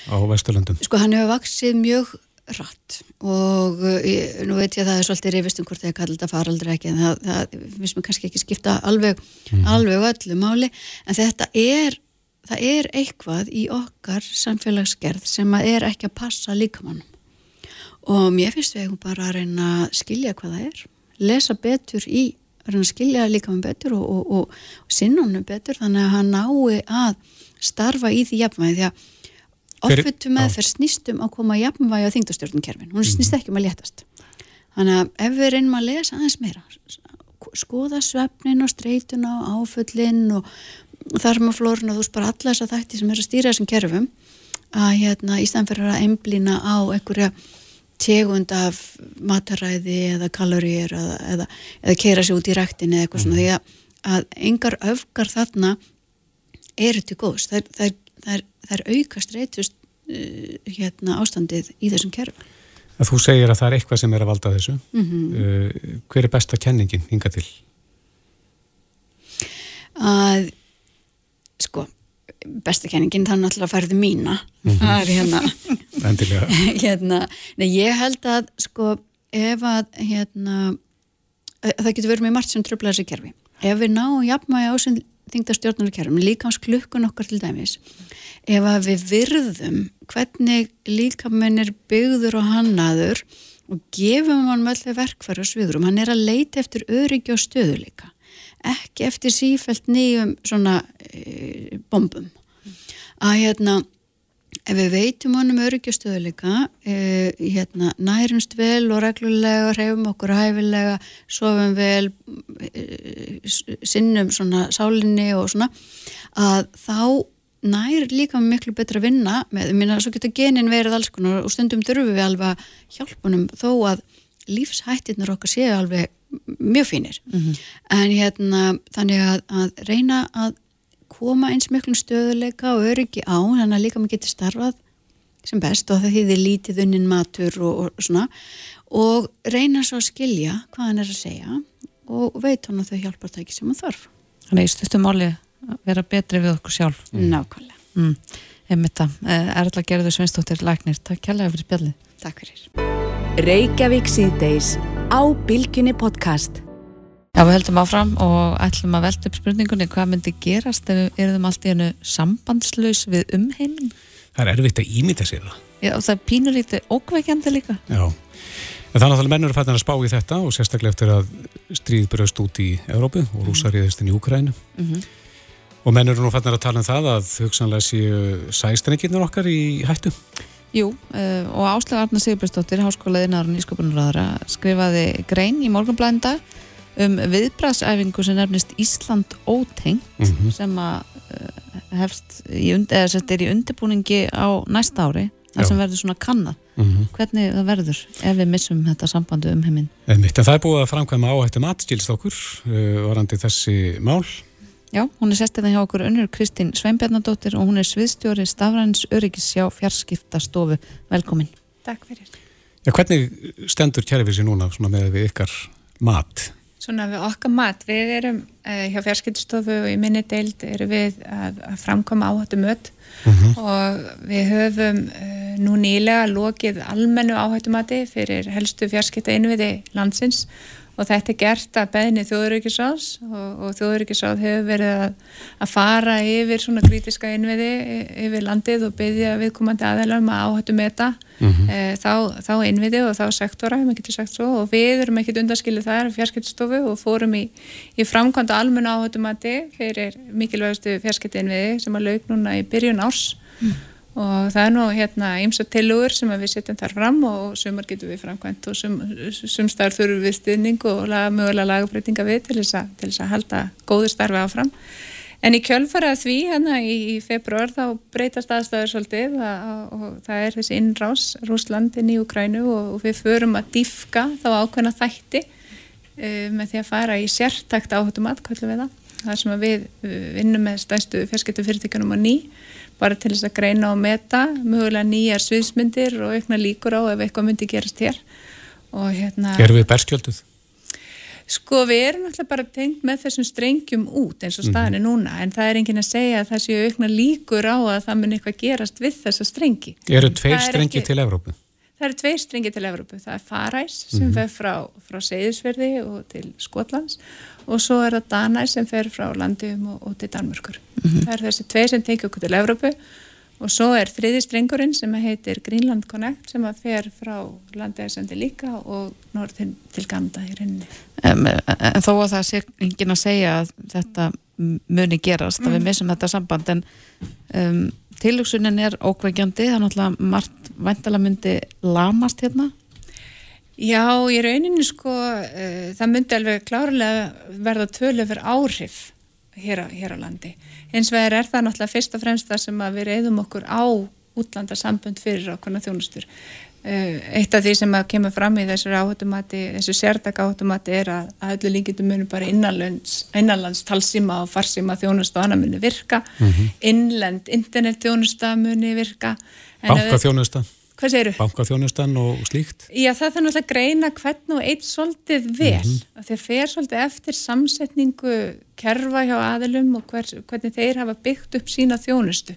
á Vesturlandum? Sko hann hefur vaksið mjög rætt. Og ég, nú veit ég að það er svolítið rifist um hvort það er kallt að fara aldrei ekki en það, það finnst mér kannski ekki skipta alveg, mm. alveg öllu máli. En þetta er, það er eitthvað í okkar samfélagsgerð sem er ekki að passa líkamannum og mér finnst við bara að reyna að skilja hvað það er lesa betur í, að reyna að skilja líkamann betur og, og, og, og sinnunum betur þannig að hann nái að starfa í því jafnvægi. Því að Offuttu meðferð snýstum að koma jafnvægi á þingdastjórnkerfin, hún snýst mhm. ekki um að letast þannig að ef við reynum að lesa aðeins meira skoða svefnin og streytuna og áfullin og þarmaflórun og þú bara alla þess að þætti sem er að stýra þessum kerfum að hérna í staðan fyrir að einblýna á einhverja tegund af mataræði eða kaloríur eða, eða, eða keira sér út í ræktin eða eitthvað svona. Mm. því að, að engar öfgar þarna eru til góðs. Það er, það er það er, aukast reytust uh, hérna, ástandið í þessum kerfa. Að þú segir að það er eitthvað sem er að valda þessu. Mm -hmm. uh, hver er besta kenningin hinga til? Að, sko, besta kenningin það er náttúrulega færði mína. Mm -hmm. Það er hérna... Endilega. hérna, nei, ég held að, sko, ef að, hérna, það getur verið með margt sem tröfla þessi kerfi. Ef við náum jafnmægi ásinn þingdastjórnarkerfum, líkams klukkun okkar til dæmis, ef að við virðum hvernig líkamenn er byggður og hannaður og gefum hann með alltaf verkfæri og sviðrum, hann er að leita eftir öryggi og stöðuleika ekki eftir sífælt nýjum svona e, bombum. Að hérna ef við veitum honum öryggjastöðuleika e, hérna, nærumst vel og reglulega, reyfum okkur hæfilega, sofum vel e, sinnum svona sálinni og svona að þá nær líka miklu betra að vinna með, minna, svo getur genin verið alls konar og stundum þurfum við alveg að hjálpa honum þó að lífshættirnar okkar séu alveg mjög fínir mm -hmm. en hérna þannig að, að reyna að koma eins miklum stöðuleika og öryggi á, þannig að líka maður getur starfað sem best og það þýðir lítið unnin matur og, og svona. Og reyna svo að skilja hvað hann er að segja og veit hann að þau hjálpar það ekki sem hann þarf. Þannig að í stuttum áli að vera betri við okkur sjálf. Mm. Nákvæmlega. Mm. Erla eh, Gerður Svinstóttir Læknir, takk kærlega fyrir spjallið. Takk fyrir. Reykjavík síðdeis á Bilginni podcast. Já, við höldum áfram og ætlum að velta upp spurningunni hvað myndi gerast ef við erum allt í hennu sambandslaus við umheimin? Það er erfitt að ímynda sér það. Já, og það er pínur lítið ókveikjandi líka. Já, en þannig að mennur er fættin að spá í þetta og sérstaklega eftir að stríð byrjast út í Európu og rúsariðist inn í Úkrænu. Mm -hmm. Og mennur er nú fættin að tala um það að hugsanlega séu sæstrenginir okkar í hættu. Jú, uh, og Áslega Arna Sigurbjörnsdóttir, háskólaðinnar um viðbræðsæfingu sem nefnist Ísland óteng mm -hmm. sem að uh, hefst í, eða, er í undirbúningi á næsta ári, þar sem verður svona kannad. Mm -hmm. Hvernig það verður ef við missum þetta sambandu um heiminn? Það er búið að framkvæma áhættum atskilst okkur uh, varandi þessi mál Já, hún er sestið það hjá okkur unnur Kristín Sveinbjarnadóttir og hún er sviðstjóri stafræns öryggis hjá fjarskiptastofu. Velkomin. Takk fyrir. Já, hvernig stendur kærifísi núna með við ykkar mat? Svona við okkar mat, við erum uh, hjá fjarskiptastofu og í minni deild erum við að, að framkoma áhættu mött mhm. -huh. og við höfum uh, nú nýlega lokið almennu áhættu mati fyrir helstu fjarskipta innviði landsins og þetta er gert að beðni þjóðuríkisráðs og, og þjóðuríkisráð hefur verið að, að fara yfir svona krítiska innviði yfir landið og beðja viðkomandi aðeilum að áhættu meta mm -hmm. e, þá, þá innviði og þá sektora, svo. Og við erum ekkit undarskilið þar fjarskiptstofu og fórum í, í framkvæmda almenna áhættu mati fyrir mikilvægastu fjarskiptinnviði sem að laug núna í byrjun árs. Mm og það er nú hérna og tilugur sem við setjum þar fram og sumar getur við framkvæmt og sum, sumstar þurfum við stuðning og laga, mögulega lagabreitinga við til þess, að, til þess að halda góðu starfi áfram. En í kjölfarað því hérna í, í februar þá breytast aðstæður svolítið að, og það er þessi innrás Rúslandin í Ukrænu og, og við förum að diffka þá ákveðna þætti uh, með því að fara í sértakt áhutum aðkvöldu við það þar sem við vinnum með stæstu fjarskiptu fyrirtíkunum á ný bara til þess að greina og meta mögulega nýjar sviðsmyndir og aukna líkur á ef eitthvað myndi gerast hér og hérna Erum við berskjölduð? Sko við erum alltaf bara tengt með þessum strengjum út eins og mhm. staðinni mm -hmm. núna en það er engin að segja að það séu aukna líkur á að það mun eitthvað gerast við þessa strengi Eru tveir strengi ekki... til Evrópu? Það eru tveir strengi til Evrópu, það er Faræs sem mm -hmm. fer frá, frá Seyðisverði og til Skotlands og svo er það Danæs sem fer frá Landum og, og til Danmörkur. Mm -hmm. Það er þessi tvei sem tekið okkur til Evrópu og svo er þriði strengurinn sem heitir Greenland Connect sem að fer frá Landæsandi líka og norðin til Ganda í rauninni. Um, en þó að það sé engin að segja að þetta muni gerast, mm. að við mhm. missum þetta samband en um, tilugsunin er ókvægjandi, það er náttúrulega margt vantala myndi lamast hérna Já, í rauninu sko uh, það myndi alveg klárlega verða tölöfur áhrif hér á, hér á landi. Hins vegar er það náttúrulega fyrst og fremst það sem við reyðum okkur á útlandasambund fyrir okkurna þjónustur. Uh, eitt af því sem kemur fram í þessar áhættumati, þessu sértak áhættumati er að, að öllu líkitum munum bara innanlands, talsíma og farsíma þjónustu annað muni virka, mm -hmm. innlend internet þjónusta muni virka. Bankaþjónusta? Hvað segir þú? Bankaþjónustan og slíkt? Já, það þarf náttúrulega að greina hvern og eitt svolítið vel. Mm -hmm. Þegar fer svolítið eftir samsetningu kerfa hjá aðilum og hver, hvernig þeir hafa byggt upp sína þjónustu.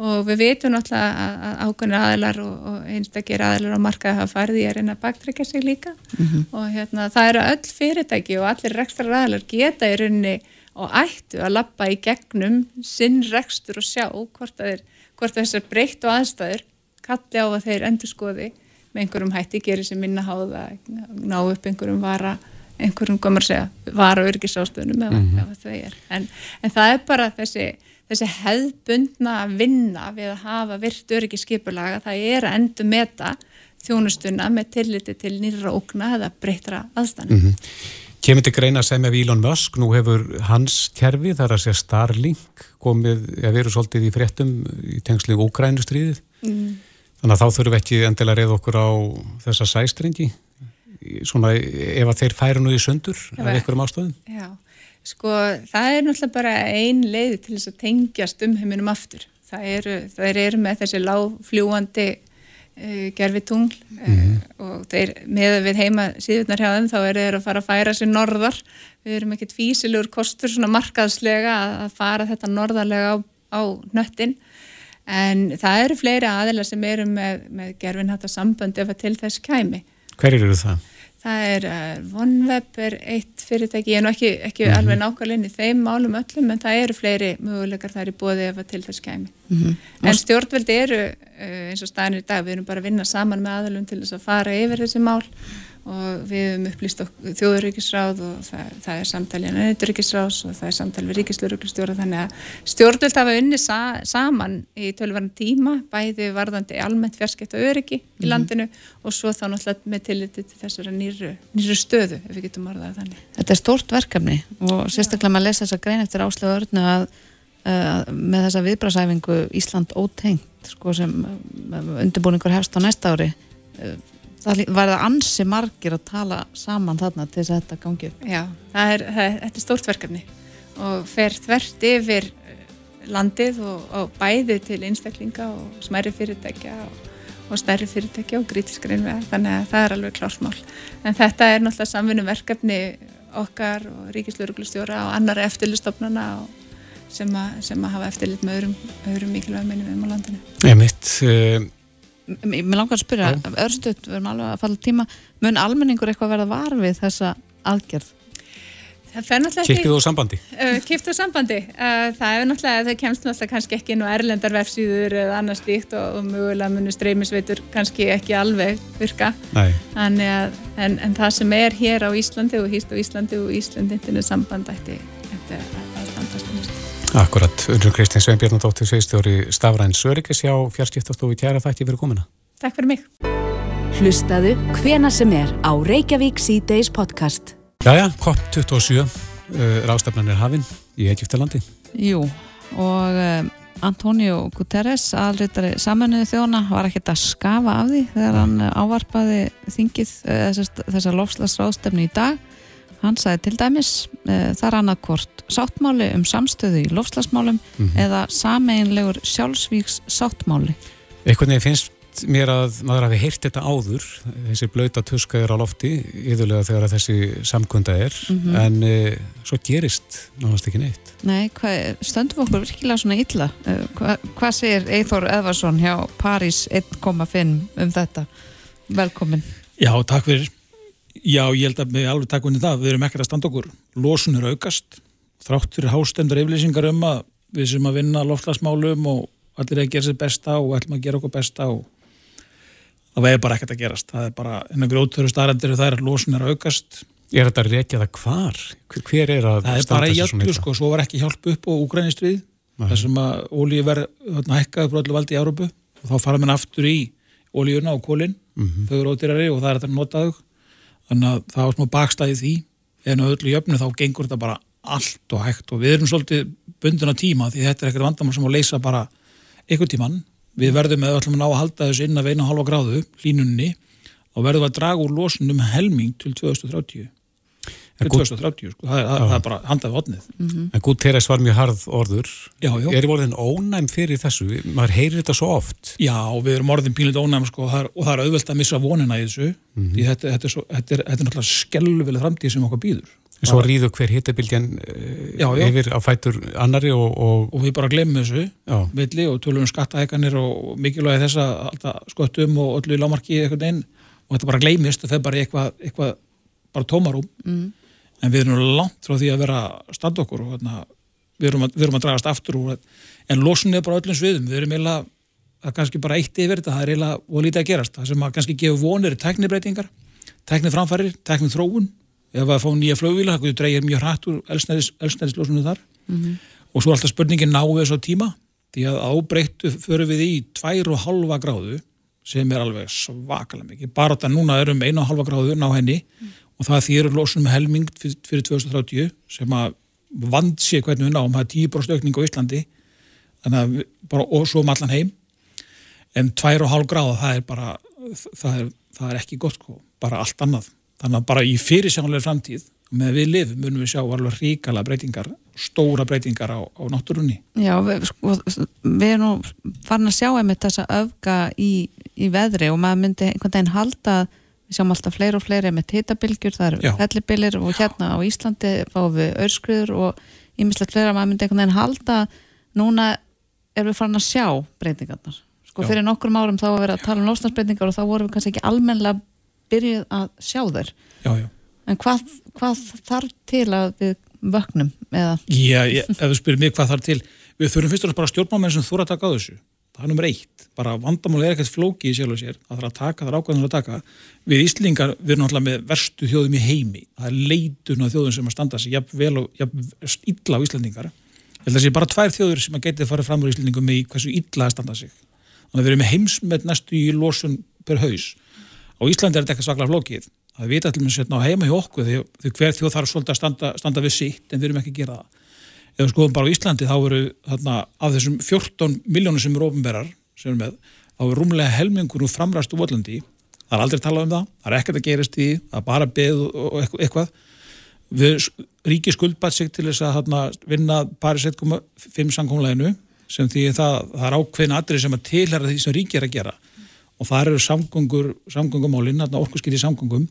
Og við veitum náttúrulega að ákveðin aðilar og, og einstakir aðilar á markaði hafa farið í að reyna að baktrekja sig líka. Mm -hmm. Og hérna, það eru öll fyrirtæki og allir rekstra aðilar geta í rauninni og ættu að lappa í gegnum sinn rekstur og sjá hvort, er, hvort þessar breytt og aðstæður kalli á að þeir endur skoði með einhverjum hætti, gerir sem minna háða ná upp einhverjum vara einhverjum komur að segja var á örgisástöðunum ef, mm -hmm. þau er en, en það er bara þessi, þessi hefðbundna vinna við að hafa virt örgiskipulaga það er að endur meta þjónustuna með tilliti til nýra ókna eða breytra aðstæðan mm -hmm. Kemur til greina sem ef Elon Musk nú hefur hans kerfi þar að segja Starlink komið að veru svolítið í fréttum í tengslu Úkrænustríðið mm. þannig að þá þurfum við ekki endilega að reyða okkur á þessa sæstrengi svona ef að þeir færa nú í sundur af einhverjum ástöðum? Já, sko það er náttúrulega bara ein leið til þess að tengjast um heiminum aftur. Það eru, það eru með þessi láfljúandi uh, gerfitungl mm -hmm. uh, og þeir með við heima síðunar hjá þeim þá eru þeir að fara að færa sér norðar. Við erum ekkert físilegur kostur svona markaðslega að, að fara þetta norðarlega á, á nöttin en það eru fleiri aðila sem eru með, með gerfin þetta sambandi ef að til þess kæmi. Hverjir eru það? Það er uh, OneWeb er eitt fyrirtæki, ég er nú ekki, ekki mm -hmm. alveg nákvæmlega inn í þeim málum öllum en það eru fleiri möguleikar þar í bóði ef að til þess kæmi. Mm -hmm. En stjórnveldi eru uh, eins og staðinir í dag, við erum bara að vinna saman með aðalum til þess að fara yfir þessi mál og við hefum upplýst þjóðuríkisráð og það, það er samtalið en auðuríkisráðs og það er samtalið við ríkislauruglustjóra þannig að stjórnvöld hafa unni sa saman í tölvarni tíma bæði varðandi almennt fjarskipt og öryggi mm -hmm. í mhm. landinu og svo þá náttúrulega með tilliti til þessara nýru, nýru stöðu ef við getum orðað þannig. Þetta er stórt verkefni og sérstaklega maður lesa þessa grein eftir áslögu örnu að með þessa viðbrásæfingu Ísland ótengt sko, sem uh, undirbúningur hefst á næsta ári það var það ansi margir að tala saman þarna til þess að þetta gangi upp. Já, það er, það er, þetta er stórt verkefni og fer þvert yfir eh, landið og, og bæði til einstaklinga og smæri fyrirtækja og, og stærri fyrirtækja og grítiskrinn þannig að það er alveg klársmál en þetta er náttúrulega samfunum verkefni okkar og ríkislauruglustjóra og annara eftirlistofnana sem, sem að hafa eftirlit með öðrum, öðrum mikilvægum minnum um á landinu. Ég mitt uh, Mér langar að spyrja, örstuðt, við erum alveg að falla tíma, mun almenningur eitthvað verða varfið þessa aðgerð? Kiptið og sambandi? Uh, Kiptið og sambandi. Uh, það er náttúrulega, það kemst náttúrulega kannski ekki inn á erlendar vefsýður eða annars stíkt og, og mögulega munir streymisveitur kannski ekki alveg virka. Að, en, en það sem er hér á Íslandi og hýst á Íslandi og Íslandintinu samband ætti að. Akkurat, Undur Kristins Sveinbjörnadóttir Sveistjóri Stafræn Sörgis hjá fjárskiptastofu kjæra þætti fyrir komina. Takk fyrir mig. Hlustaðu hvena sem er á Reykjavík C-Days podcast. Jæja, COP27 uh, rástefnan er hafinn í Egyptalandi. Jú, og um, Antonio Guterres, aðlutari samanuðu þjóna, var ekkert að skafa af því þegar hann ávarpaði þingið uh, þessar lofslagsrástefni í dag Hann sagði til dæmis e, þar annað hvort sáttmáli um samstöðu í lofslagsmálum mm -hmm. eða sameinlegur sjálfsvíks sáttmáli. Eitthvað nefnir finnst mér að maður hafi heyrt þetta áður, þessi blöta tuskaður á lofti, yðurlega þegar þessi samkunda er, mm -hmm. en e, svo gerist náðast ekki neitt. Nei, hva, stöndum okkur virkilega svona illa? E, hva, hvað segir Eithor Eðvarsson hjá París 1.5 um þetta? Velkomin. Já, takk fyrir. Já, ég held að við alveg takkum í það, við erum ekkert að standa okkur. Losun er aukast, þrátt fyrir hástendur yfirlýsingar um að við sem að vinna loftlagsmálum og allir að gera sér besta og ætlum að gera okkur besta og það veið bara ekkert að gerast. Það er bara, einhverju gróttöru staðrendir það er að losun er aukast. Er þetta að reykja það hvar? Hver er að það er bara hjálpu, sko, svo var ekki hjálp upp og úgrænistrið, þessum að ólíu verð hækkaði þannig að það var smá bakstæði því. En öllu jöfnu þá gengur þetta bara allt og hægt. Og við erum svolítið bundin á tíma því þetta er ekkert vandamál sem að leysa bara ykkur tíman við verðum með öllum að ná að halda þessu inn að veina halva gráðu línunni og verðum að draga úr losunum helming til 2030 2030, sko. það, það, það er bara handað hodnið. Mm -hmm. En Guterres var mjög harð orður. Já, já. Er í orðin ónæm fyrir þessu? Maður heyrir þetta svo oft. Já, við erum orðin pílitt ónæm sko, og það er, og það er auðvelt að missa vonina í þessu. Mm -hmm. þetta, þetta, er svo, þetta, er, þetta er náttúrulega skelvileg framtíð sem okkar býður. En svo rýðu hver hittabildjan uh, yfir á fætur annari og, og... Og við bara glemum þessu villi og tölum um skattahækanir og mikilvægi þess að skottum og öllu í lámarki eitthvað einn og þetta bara gleimist og það er bara eitthvað, eitthvað bara tómarum. Mm en við erum langt frá því að vera standa okkur og hérna, við, erum að, við erum að dragast aftur úr en losun er bara öllum sviðum. Við erum eiginlega, það er kannski bara eitt yfir þetta það er eiginlega og lítið að gerast. Það sem að kannski gefa vonir er teknibreitingar tekniframfærir, teknithróun ef að fá nýja flugvíla, það dreigir mjög hrætt úr elsnæðislósunum þar. Mm -hmm. og svo alltaf spurningin náðu þess á tíma? Því að ábreyttu förum við í tvær og halva gráðu sem er alveg svakalega mikið. Bara þetta núna erum einu og halva gráðu ná henni. Mm. Og það þýr lósunum helming fyrir, fyrir 2030 sem að vand sé hvernig við náum, það er 10% aukning á Íslandi. Þannig að bara og svo um allan heim. En tvær og hálf gráða það er bara það er, það er ekki gott sko, bara allt annað. Þannig að bara í fyrirsjónuleg framtíð með við lifum munum við sjá alveg ríkala breytingar, stóra breytingar á, á náttúrunni. Já, við, sko, við erum nú farin að sjá einmitt þessa öfga í, í veðri og maður myndi einhvern veginn halda við sjáum alltaf fleiri og fleiri með titabilgjur, það eru fellibilir og hérna á Íslandi fáum við örskriður og ímislegt fleira, maður myndi einhvern veginn halda núna erum við farin að sjá breytingarnar. Sko fyrir nokkrum árum þá var við að tala um losnarsbreytingar og þá vorum við kannski ekki almenlega byrjuð að sjá þær já, já. en hvað, hvað þarf til að við vöknum? Eða? Já, ég, ef þú spyrir mig hvað þarf til við þurfum fyrst og náttúrulega bara stjórnmámenn sem þú er að taka á þessu það er nummer eitt, bara vandamál er ekkert flóki í sjálf og sér, það þarf að taka, það er ákvæðan að taka. Við Íslingar, við erum náttúrulega með verstu þjóðum í heimi, það er leitun af þjóðum sem að standa sig jafn vel og jafn illa á Íslandingar, ég held að það sé bara tvær þjóður sem að getið fara fram úr Íslandingum í hversu illa að standa sig, þannig að við erum með heimsmet næstu í losun per haus. Á Íslandi er þetta ekki svaklega flókið. Það vitað til og með setna á heima hjá okkur því, því hver þjóð þarf svolítið að standa, standa við sitt en við erum ekki að gera það ef við skoðum bara á Íslandi þá eru þarna, af þessum 14 miljónur sem eru ofnberar sem eru með, þá eru rúmlega helmingur úr framræstu völlandi það er aldrei talað um það, það er ekkert að gerist í það er bara beð og eitthvað við ríki skuldbætt sig til þess að þarna, vinna Paris 1.5 samkónleginu sem því það, það er ákveðin aðrið sem að tilhæra því sem ríki er að gera. Og það eru samgöngur, samgöngumálinn, orkusskýri samgöngum,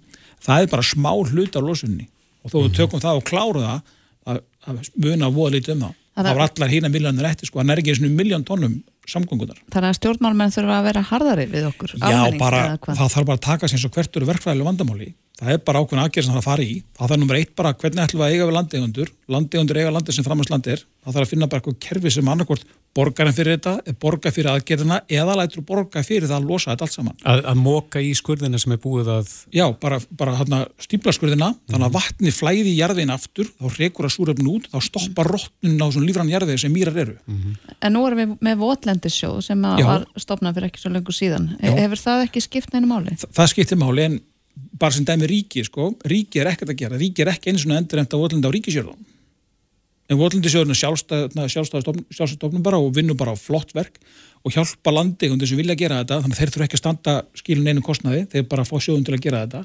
það er bara smá hlut á losunni og þó við tökum það og kláru það, að, að muna voða lítið um það. Það var allar hína miljónir eftir sko, það er ekki eins og miljón tónum samgöngunar. Þannig að stjórnmálmenn þurfa að vera harðari við okkur? Já, bara, það þarf bara að taka sér svo hvert eru verkfræðilega vandamáli. Það er bara ákveðin aðgerð sem það fara í. Það er nummer eitt bara hvernig ætlum við að eiga við landegundur. Landegundur eiga landi sem framhansland er. Það þarf að finna bara eitthvað kerfi sem annarkort borgarinn fyrir þetta, borgar fyrir aðgerðina eða lætur borgar fyrir það að losa þetta allt saman. Að, að móka í skurðina sem er búið að... Já, bara, bara hérna, stípla skurðina, mm. þannig að vatni flæði í jarðin aftur, þá rekur að súröfn út, þá stoppar róttunum á svona lífrann jarðið sem mýrar eru. Mm -hmm. En nú erum við með votlendisjóð sem var stopnað fyrir ekki svo lengur síðan. Já. Hefur það ekki skipt neina máli? Þa, það skiptir máli en bara sem dæmi ríki, sko, ríki er ekkert að gera, ríki er ekki eins og endur enda votlenda á ríkisjörðum en Votlundisjóðurinn er sjálfstæðstofnum bara og vinnur bara á flott verk og hjálpa landegundir sem vilja gera þetta. Þannig að þeir þurfa ekki að standa skilin einu kostnaði. Þeir bara fá sjóðun til að gera þetta.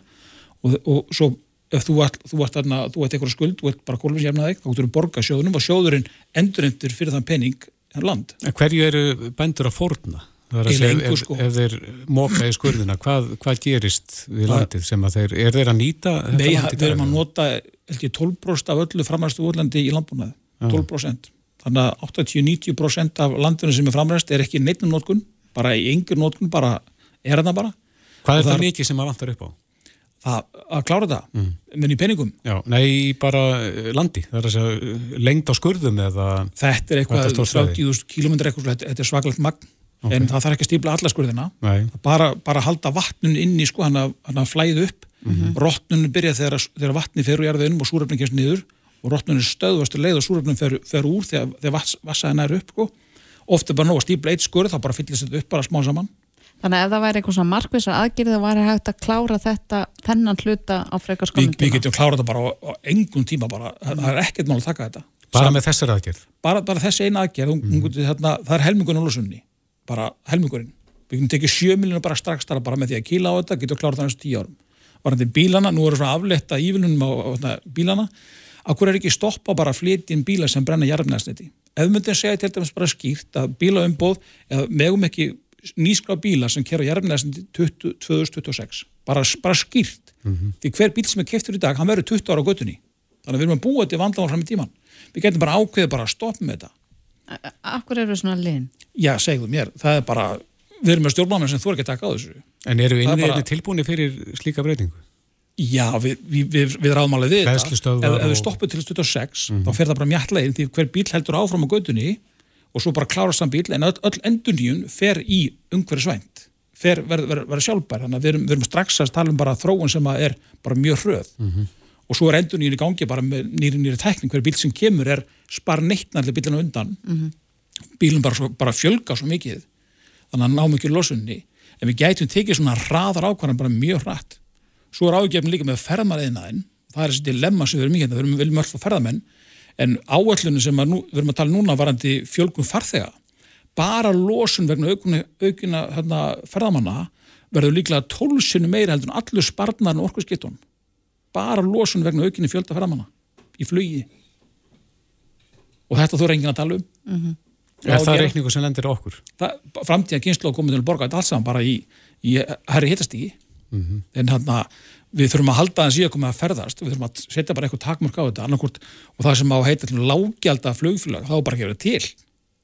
Og, og svo ef þú ert, þú ert, þarna, þú ert eitthvað skuld, þú ert bara kólfinsjefnað þig, þá getur þú borga sjóðunum og sjóðurinn endurendur fyrir þann penning en land. Hverju eru bændur að forna? Ef, sko. ef þeir móka í skurðina, hvað, hvað gerist við landið sem að þeir, er þeir að nýta Nei, við erum að nota 12% af öllu framræstu úrlandi í landbúnaði, 12% þannig að 80-90% af landinu sem er framræst er ekki neittnum nótkun bara í engur nótkun, bara er það bara. Hvað er það mikið sem að vantar upp á? Það, að klára það, mm. menn í peningum? Já, nei, bara landi. Það er að segja, lengt á skurðum eða Þetta er eitthvað, 30.000 km eitthvað, þetta er svakalegt magn okay. en það þarf ekki að stípla alla skurðina bara, bara halda vatnun inn í sko hann að flæðu upp mm -hmm. rótnunum byrja þegar, þegar vatni fer úr jarðinum og súröfning kemst niður og rótnunum stöðvast leið og súröfning fer, fer úr þegar, þegar vassaðin er upp sko. ofta bara nóg að stípla eitt skurð þá bara fyllist þetta upp bara smá saman Þannig að ef það væri eitthvað svona markvísar aðgerð þá væri hægt að klára þetta þennan hluta á frekar skonum tíma. Við getum klárað þetta bara á, á engum tíma bara, mm. það er ekkert mál að taka þetta. Bara Sam, með þessar aðgerð? Bara, bara þessi eina aðgerð, mm. þarna, það er helmingun og lúsunni bara helmingurinn. Við getum tekið 7 miljónur bara strax þar bara með því að kíla á þetta, getum klárað það næstu 10 árum. Varandi bílana, nú eru svona afletta ívilunum á, á, á bílana, akkur er ekki stoppa bara að flytja inn bíla sem brenna jarfnæsniti. Ef myndin segja til dæmis bara skýrt að bílaumbóð, eða megum ekki nýskla bíla sem kera jarfnæsniti 2026, bara, bara skýrt. Mm -hmm. Því hver bíl sem er keftur í dag, hann verður 20 ára á göttunni. Þannig að við erum að búa þetta vandamál fram í tíman. Við getum bara ákveðið bara að stoppa með þetta. Akkur eru svona linn? Já, segðu mér, það er bara við erum með stjórnmáðan sem þú er ekki að taka á þessu En eru við innið bara... tilbúinni fyrir slíka breytingu? Já, við, við, við, við ráðmálið við þetta ef, við stoppum til 26 mm -hmm. þá fer það bara mjallegin því hver bíl heldur áfram á gödunni og svo bara klárast þann bíl en öll, öll enduníun fer í umhverju svænt fer verður ver, ver, ver sjálfbær þannig að við erum, erum strax að tala um bara þróun sem er bara mjög hröð mm -hmm. Og svo er endur nýri gangi bara með nýri nýri tekning, hver bíl sem kemur er spar neittnarlega bílina undan. Mm -hmm. bílum bara, svo, bara fjölga svo mikið. Þannig að ná mikið losunni en við gætum tekið svona hraðar ákvarðan bara mjög hratt. Svo er ágefn líka með ferðmarðinaðin það er þessi dilemma sem við erum mikið við erum viljum öll fá ferðamenn. En áallunum sem nú, við erum að tala núna varandi fjölgum farþega. Bara losun vegna aukuna, aukuna hérna, ferðamanna verður líklega tólsinu meira heldur en allur sparnar og orkusskiptun bara losun vegna aukinni fjölda ferðamanna í flugi og þetta þú er engin að tala um mm -hmm. Er það reikningu sem lendir okkur? Framtíða kynslu og komið til að borga þetta alls saman bara í, í herri hittastígi mm -hmm. en hann að við þurfum að halda það síðan komið að ferðast við þurfum að setja bara eitthvað takmörk á þetta annarkort, og það sem á heita lágjálta flugfélag, þá bara gefur það til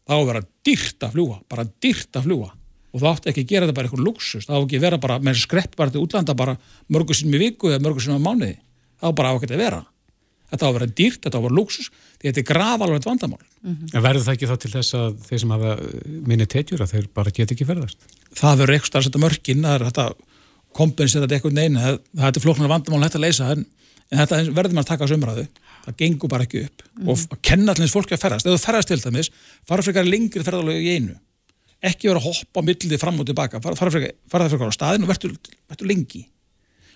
þá vera dýrt að fljúa, bara dýrt að fljúa og það átti ekki að gera þetta bara eitthvað luxus, það átti ekki að vera bara með skrepp bara til útlanda bara mörgur sinni í viku eða mörgur sinni á mánuði, það á bara ákveðið að vera. Þetta á að vera dýrt, þetta á að vera luxus því þetta er gravalvægt vandamál. Mm -hmm. En verður það ekki þá til þess að þeir sem hafa minni tetjur að þeir bara get ekki ferðast? Það verður eitthvað að setja mörgin að þetta kompensera þetta eitthvað neina. Það er flóknar vandamál hægt að leysa en, en þetta verður maður að taka sömraðu það gengur bara ekki upp. Mm -hmm. og að kenna allir fólki að ferðast, ef þú ferðast til dæmis fara frekar lengri ferðalögu í einu ekki vera að hoppa millið fram og tilbaka fara, fara, frekar, fara það frekar á staðin og verður lengi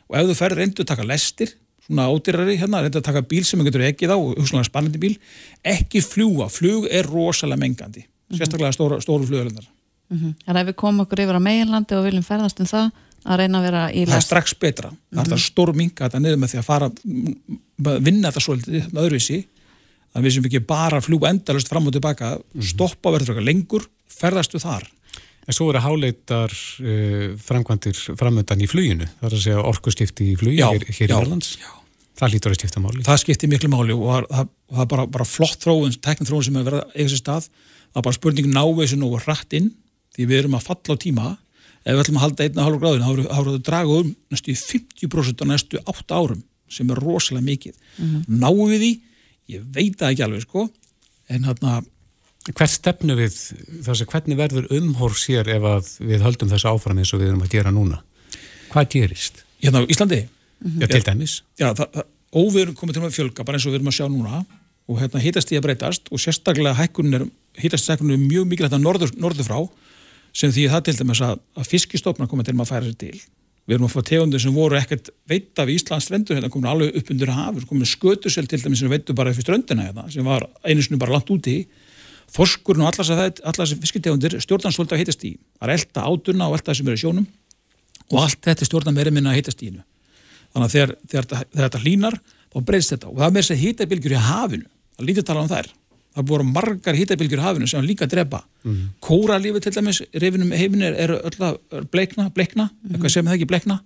og ef þú ferður reyndu að taka lestir svona ódýrari hérna, reynda að taka bíl sem einhvern veginn ekki þá, hugsalega spannandi bíl ekki fljúa, flug er rosalega mengandi -hmm. sérstaklega stóru, stóru flugöldar mm -hmm. Þannig að ef við komum okkur yfir á meginlandi og viljum ferðast um það að reyna að vera í les Það er strax betra, mm -hmm. það er stór minga þetta niður með því að fara vinna þetta svolítið öðruvísi þannig að við sem ekki bara fljúa endalust fram og tilbaka mhm. stoppa verður lengur ferðastu þar En svo eru háleitar uh, framkvæmdir framöndan í fluginu, það er að segja orkuskipti í fluginu hér, hér í Erlands. Það lítur að skipta máli. Það skipti miklu máli og það, það, það er bara, bara flott þróun, tekninn þróun sem hefur verið að eiga sér stað. Það er bara spurningin náðu þessu nú rætt inn því við erum að falla á tíma. Ef við ætlum að halda 1,5 gráðin, þá erum við að draga um næstu 50% á næstu 8 árum sem er rosalega mikið. Mm -hmm. Náðu við því, ég veit það ekki alveg sko, en hérna Hvert stefnu við þess að hvernig verður umhór sér ef við höldum þessu áfram eins og við erum að gera núna? Hvað gerist? Hérna á Íslandi? Mm -hmm. Já, til dæmis. Já, það, óviður komið til að fjölga bara eins og við erum að sjá núna og hérna hitast því að breytast og sérstaklega hækkunin er, hitast hækkunin er mjög mikilvægt að norður, norður frá sem því það til dæmis að, að fiskistofna komið til að færa sér til. Við erum að fá tegundir sem voru ekkert veit af Íslands strendur, hérna komið alveg upp undir hafur, komið skötusel til dæmis sem veitu bara í ströndina hérna, sem var einu snú bara langt úti Þorskurinn og allar þessi fiskitegundir stjórnan svolítið að heitast í. Það er elda átuna og sem er í sjónum og allt þetta stjórnan verið minna að heitast í hennu. Þannig að þegar, þegar, þegar þetta hlínar þá breyst þetta og það með þessi hýtabilgjur í hafinu. Það lítið tala um þær. Það búið margar hýtabilgjur í hafinu sem líka drepa. Mm -hmm. Kóralífi til dæmis, refinum heiminn er, er öll bleikna, bleikna, mm -hmm. eitthvað sem það ekki bleikna,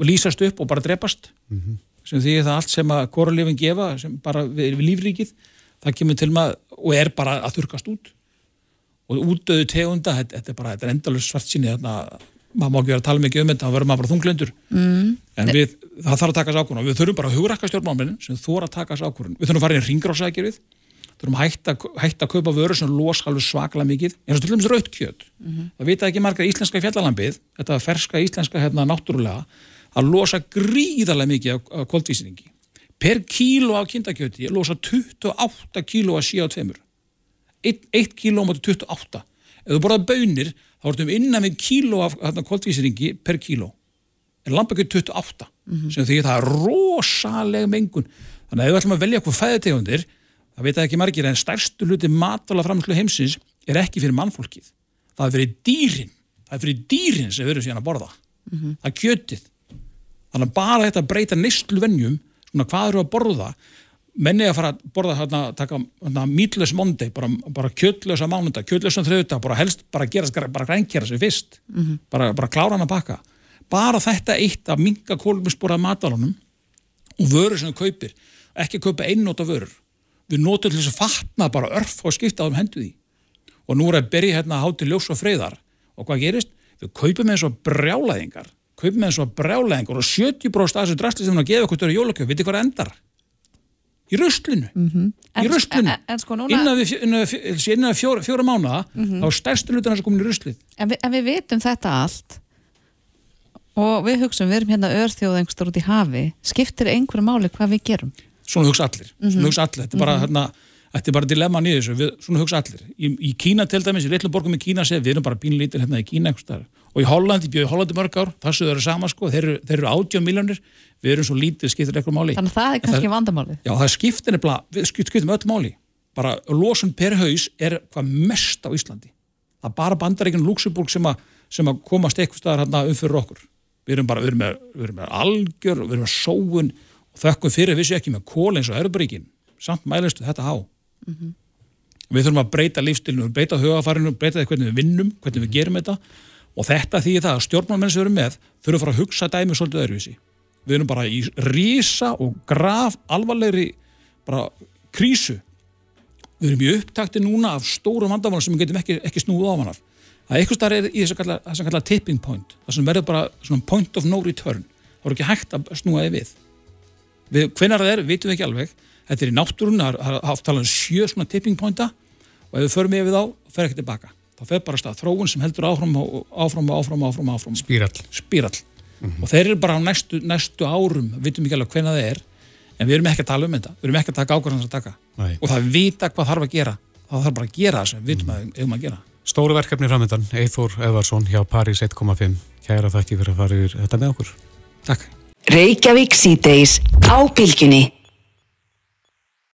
lýsast upp og bara drepast. Mm -hmm. Sem því það allt sem að kóralífin gefa, sem bara við, við lífríkið, það kemur til maður og er bara að þurkast út. Og útdöðu tegunda, þetta, þetta er bara þetta er endalus svart síni, maður má ekki vera að tala mikið um þetta, þá verður maður bara þunglöndur mm. en við, það þarf að taka sákurinn og við þurfum bara að hugrakka stjórnmáminin sem þóra að taka sákurinn, við þurfum að fara í ringráðsækjurið þurfum að hætta, hætta að kaupa vörur sem los alveg svakla mikið, eins og til dæmis rautkjöt mm -hmm. það vita ekki margar íslenska fjallalambið þetta ferska íslenska hérna náttúrulega að losa gríðarlega mikið af koldvísningi per kíló af kindakjöti losa 28 kíló að síða á tveimur. 1 kíló á móti 28 ef þú borðað bönir þá ertum innan við kíló af koldvísringi per kíló. En lampakjöt 28 mm -hmm. sem því það er rosalega mengun. Þannig að ef við ætlum að velja eitthvað fæðitegundir það veit ekki margir en stærstu hluti matvala framslu heimsins er ekki fyrir mannfólkið. Það er fyrir dýrin. Það er fyrir dýrin sem verður síðan að borða. Mm -hmm. það er kjötið. Þannig að bara þetta breyta nýstlu vennjum svona hvað eru að borða? Menni að fara að borða hérna, taka hérna, mítlös mondi, bara, bara kjöldlösa mánunda, kjöldlösa þrjöta, bara helst bara gera, bara grænkjara sig fyrst. Mm -hmm. bara, bara klára hann að pakka. Bara þetta eitt að minga kólumspórað matalunum og vörur sem við kaupir, ekki kaupa einnóta vörur. Við notum til þess að fatna bara örf og skipta á þeim hendu því. Og nú er að byrja hérna að háti ljós og freyðar og hvað gerist? Við kaupum eins og brjálaðingar kaupum með svo brjálæðingur og 70% af þessu drastli sem hann að gefa okkur til jólakjöf, viti hvað endar? Í röstlinu mm -hmm. í röstlinu, sko núna... innan við, við fjóra, fjóra mánuða mm -hmm. þá stærstu lutan þess að koma í röstlið en, en við vitum þetta allt og við hugsaum, við erum hérna örþjóð einhverstur út í hafi, skiptir einhverju máli hvað við gerum? Svona hugsa allir, svona Mhm. hugsa allir. Þetta er bara, hérna, þetta er bara dilemman í þessu, við, svona hugsa allir. Í, í Kína til dæmis, í litlu borgum í Kína segir við erum bara pínlítil hérna í Kína einhvers staðar. Og í Hollandi, bjöði Hollandi mörg ár, það séu þau eru sama sko, þeir eru, þeir eru 80 miljónir, við erum svo lítið, skiptir eitthvað máli. Þannig að það er kannski vandamálið. Já, það skiptir nefnilega, við skipt- skiptum öll máli. Bara losun per haus er hvað mest á Íslandi. Það er bara bandaríkinn Luxemburg sem, a, sem að komast eitthvað staðar hérna um fyrir okkur. Við erum bara, við erum með, við erum með algjör, við erum með sóun og þökkum fyrir vissi ekki með kól eins og Erubríkin. Samt mælistu þetta há. Við þurfum að breyta lífstilinu, breyta hugafarinu, breyta hvernig við vinnum, hvernig við gerum þetta og þetta því það að stjórnmálmenn sem við erum með þurfum að fara að hugsa dæmi svolítið öðruvísi. Við erum bara í rísa og graf alvarlegri bara krísu. Við erum í upptakti núna af stórum vandamálum sem við getum ekki, ekki snúið ofan af. Það er eitthvað starf í þess að kalla, tipping point, það sem verður bara point of no return. Það er ekki hægt að snúa þið við. við hvenar það er, vitum við ekki alveg. Þetta er í náttúrun, það er talað um sjö svona tipping pointa og ef við förum yfir þá, fer ekki tilbaka. Það fer bara stað þróun sem heldur áfram og áfram og áfram og áfram, áfram. Spírall. Spírall. Og þeir eru bara á næstu, næstu árum, vitum ekki alveg hvenna það er, en við erum ekki að tala um þetta. Við erum ekki að taka ákvarðan að taka. Nei. Og það vita hvað þarf að gera. Það þarf bara að gera það sem við vitum að við eigum að gera. Stóru verkefni framöndan, Eithór Eðvarsson hjá París 1.5. Kæra þakki fyrir að fara yfir þetta með okkur. Takk.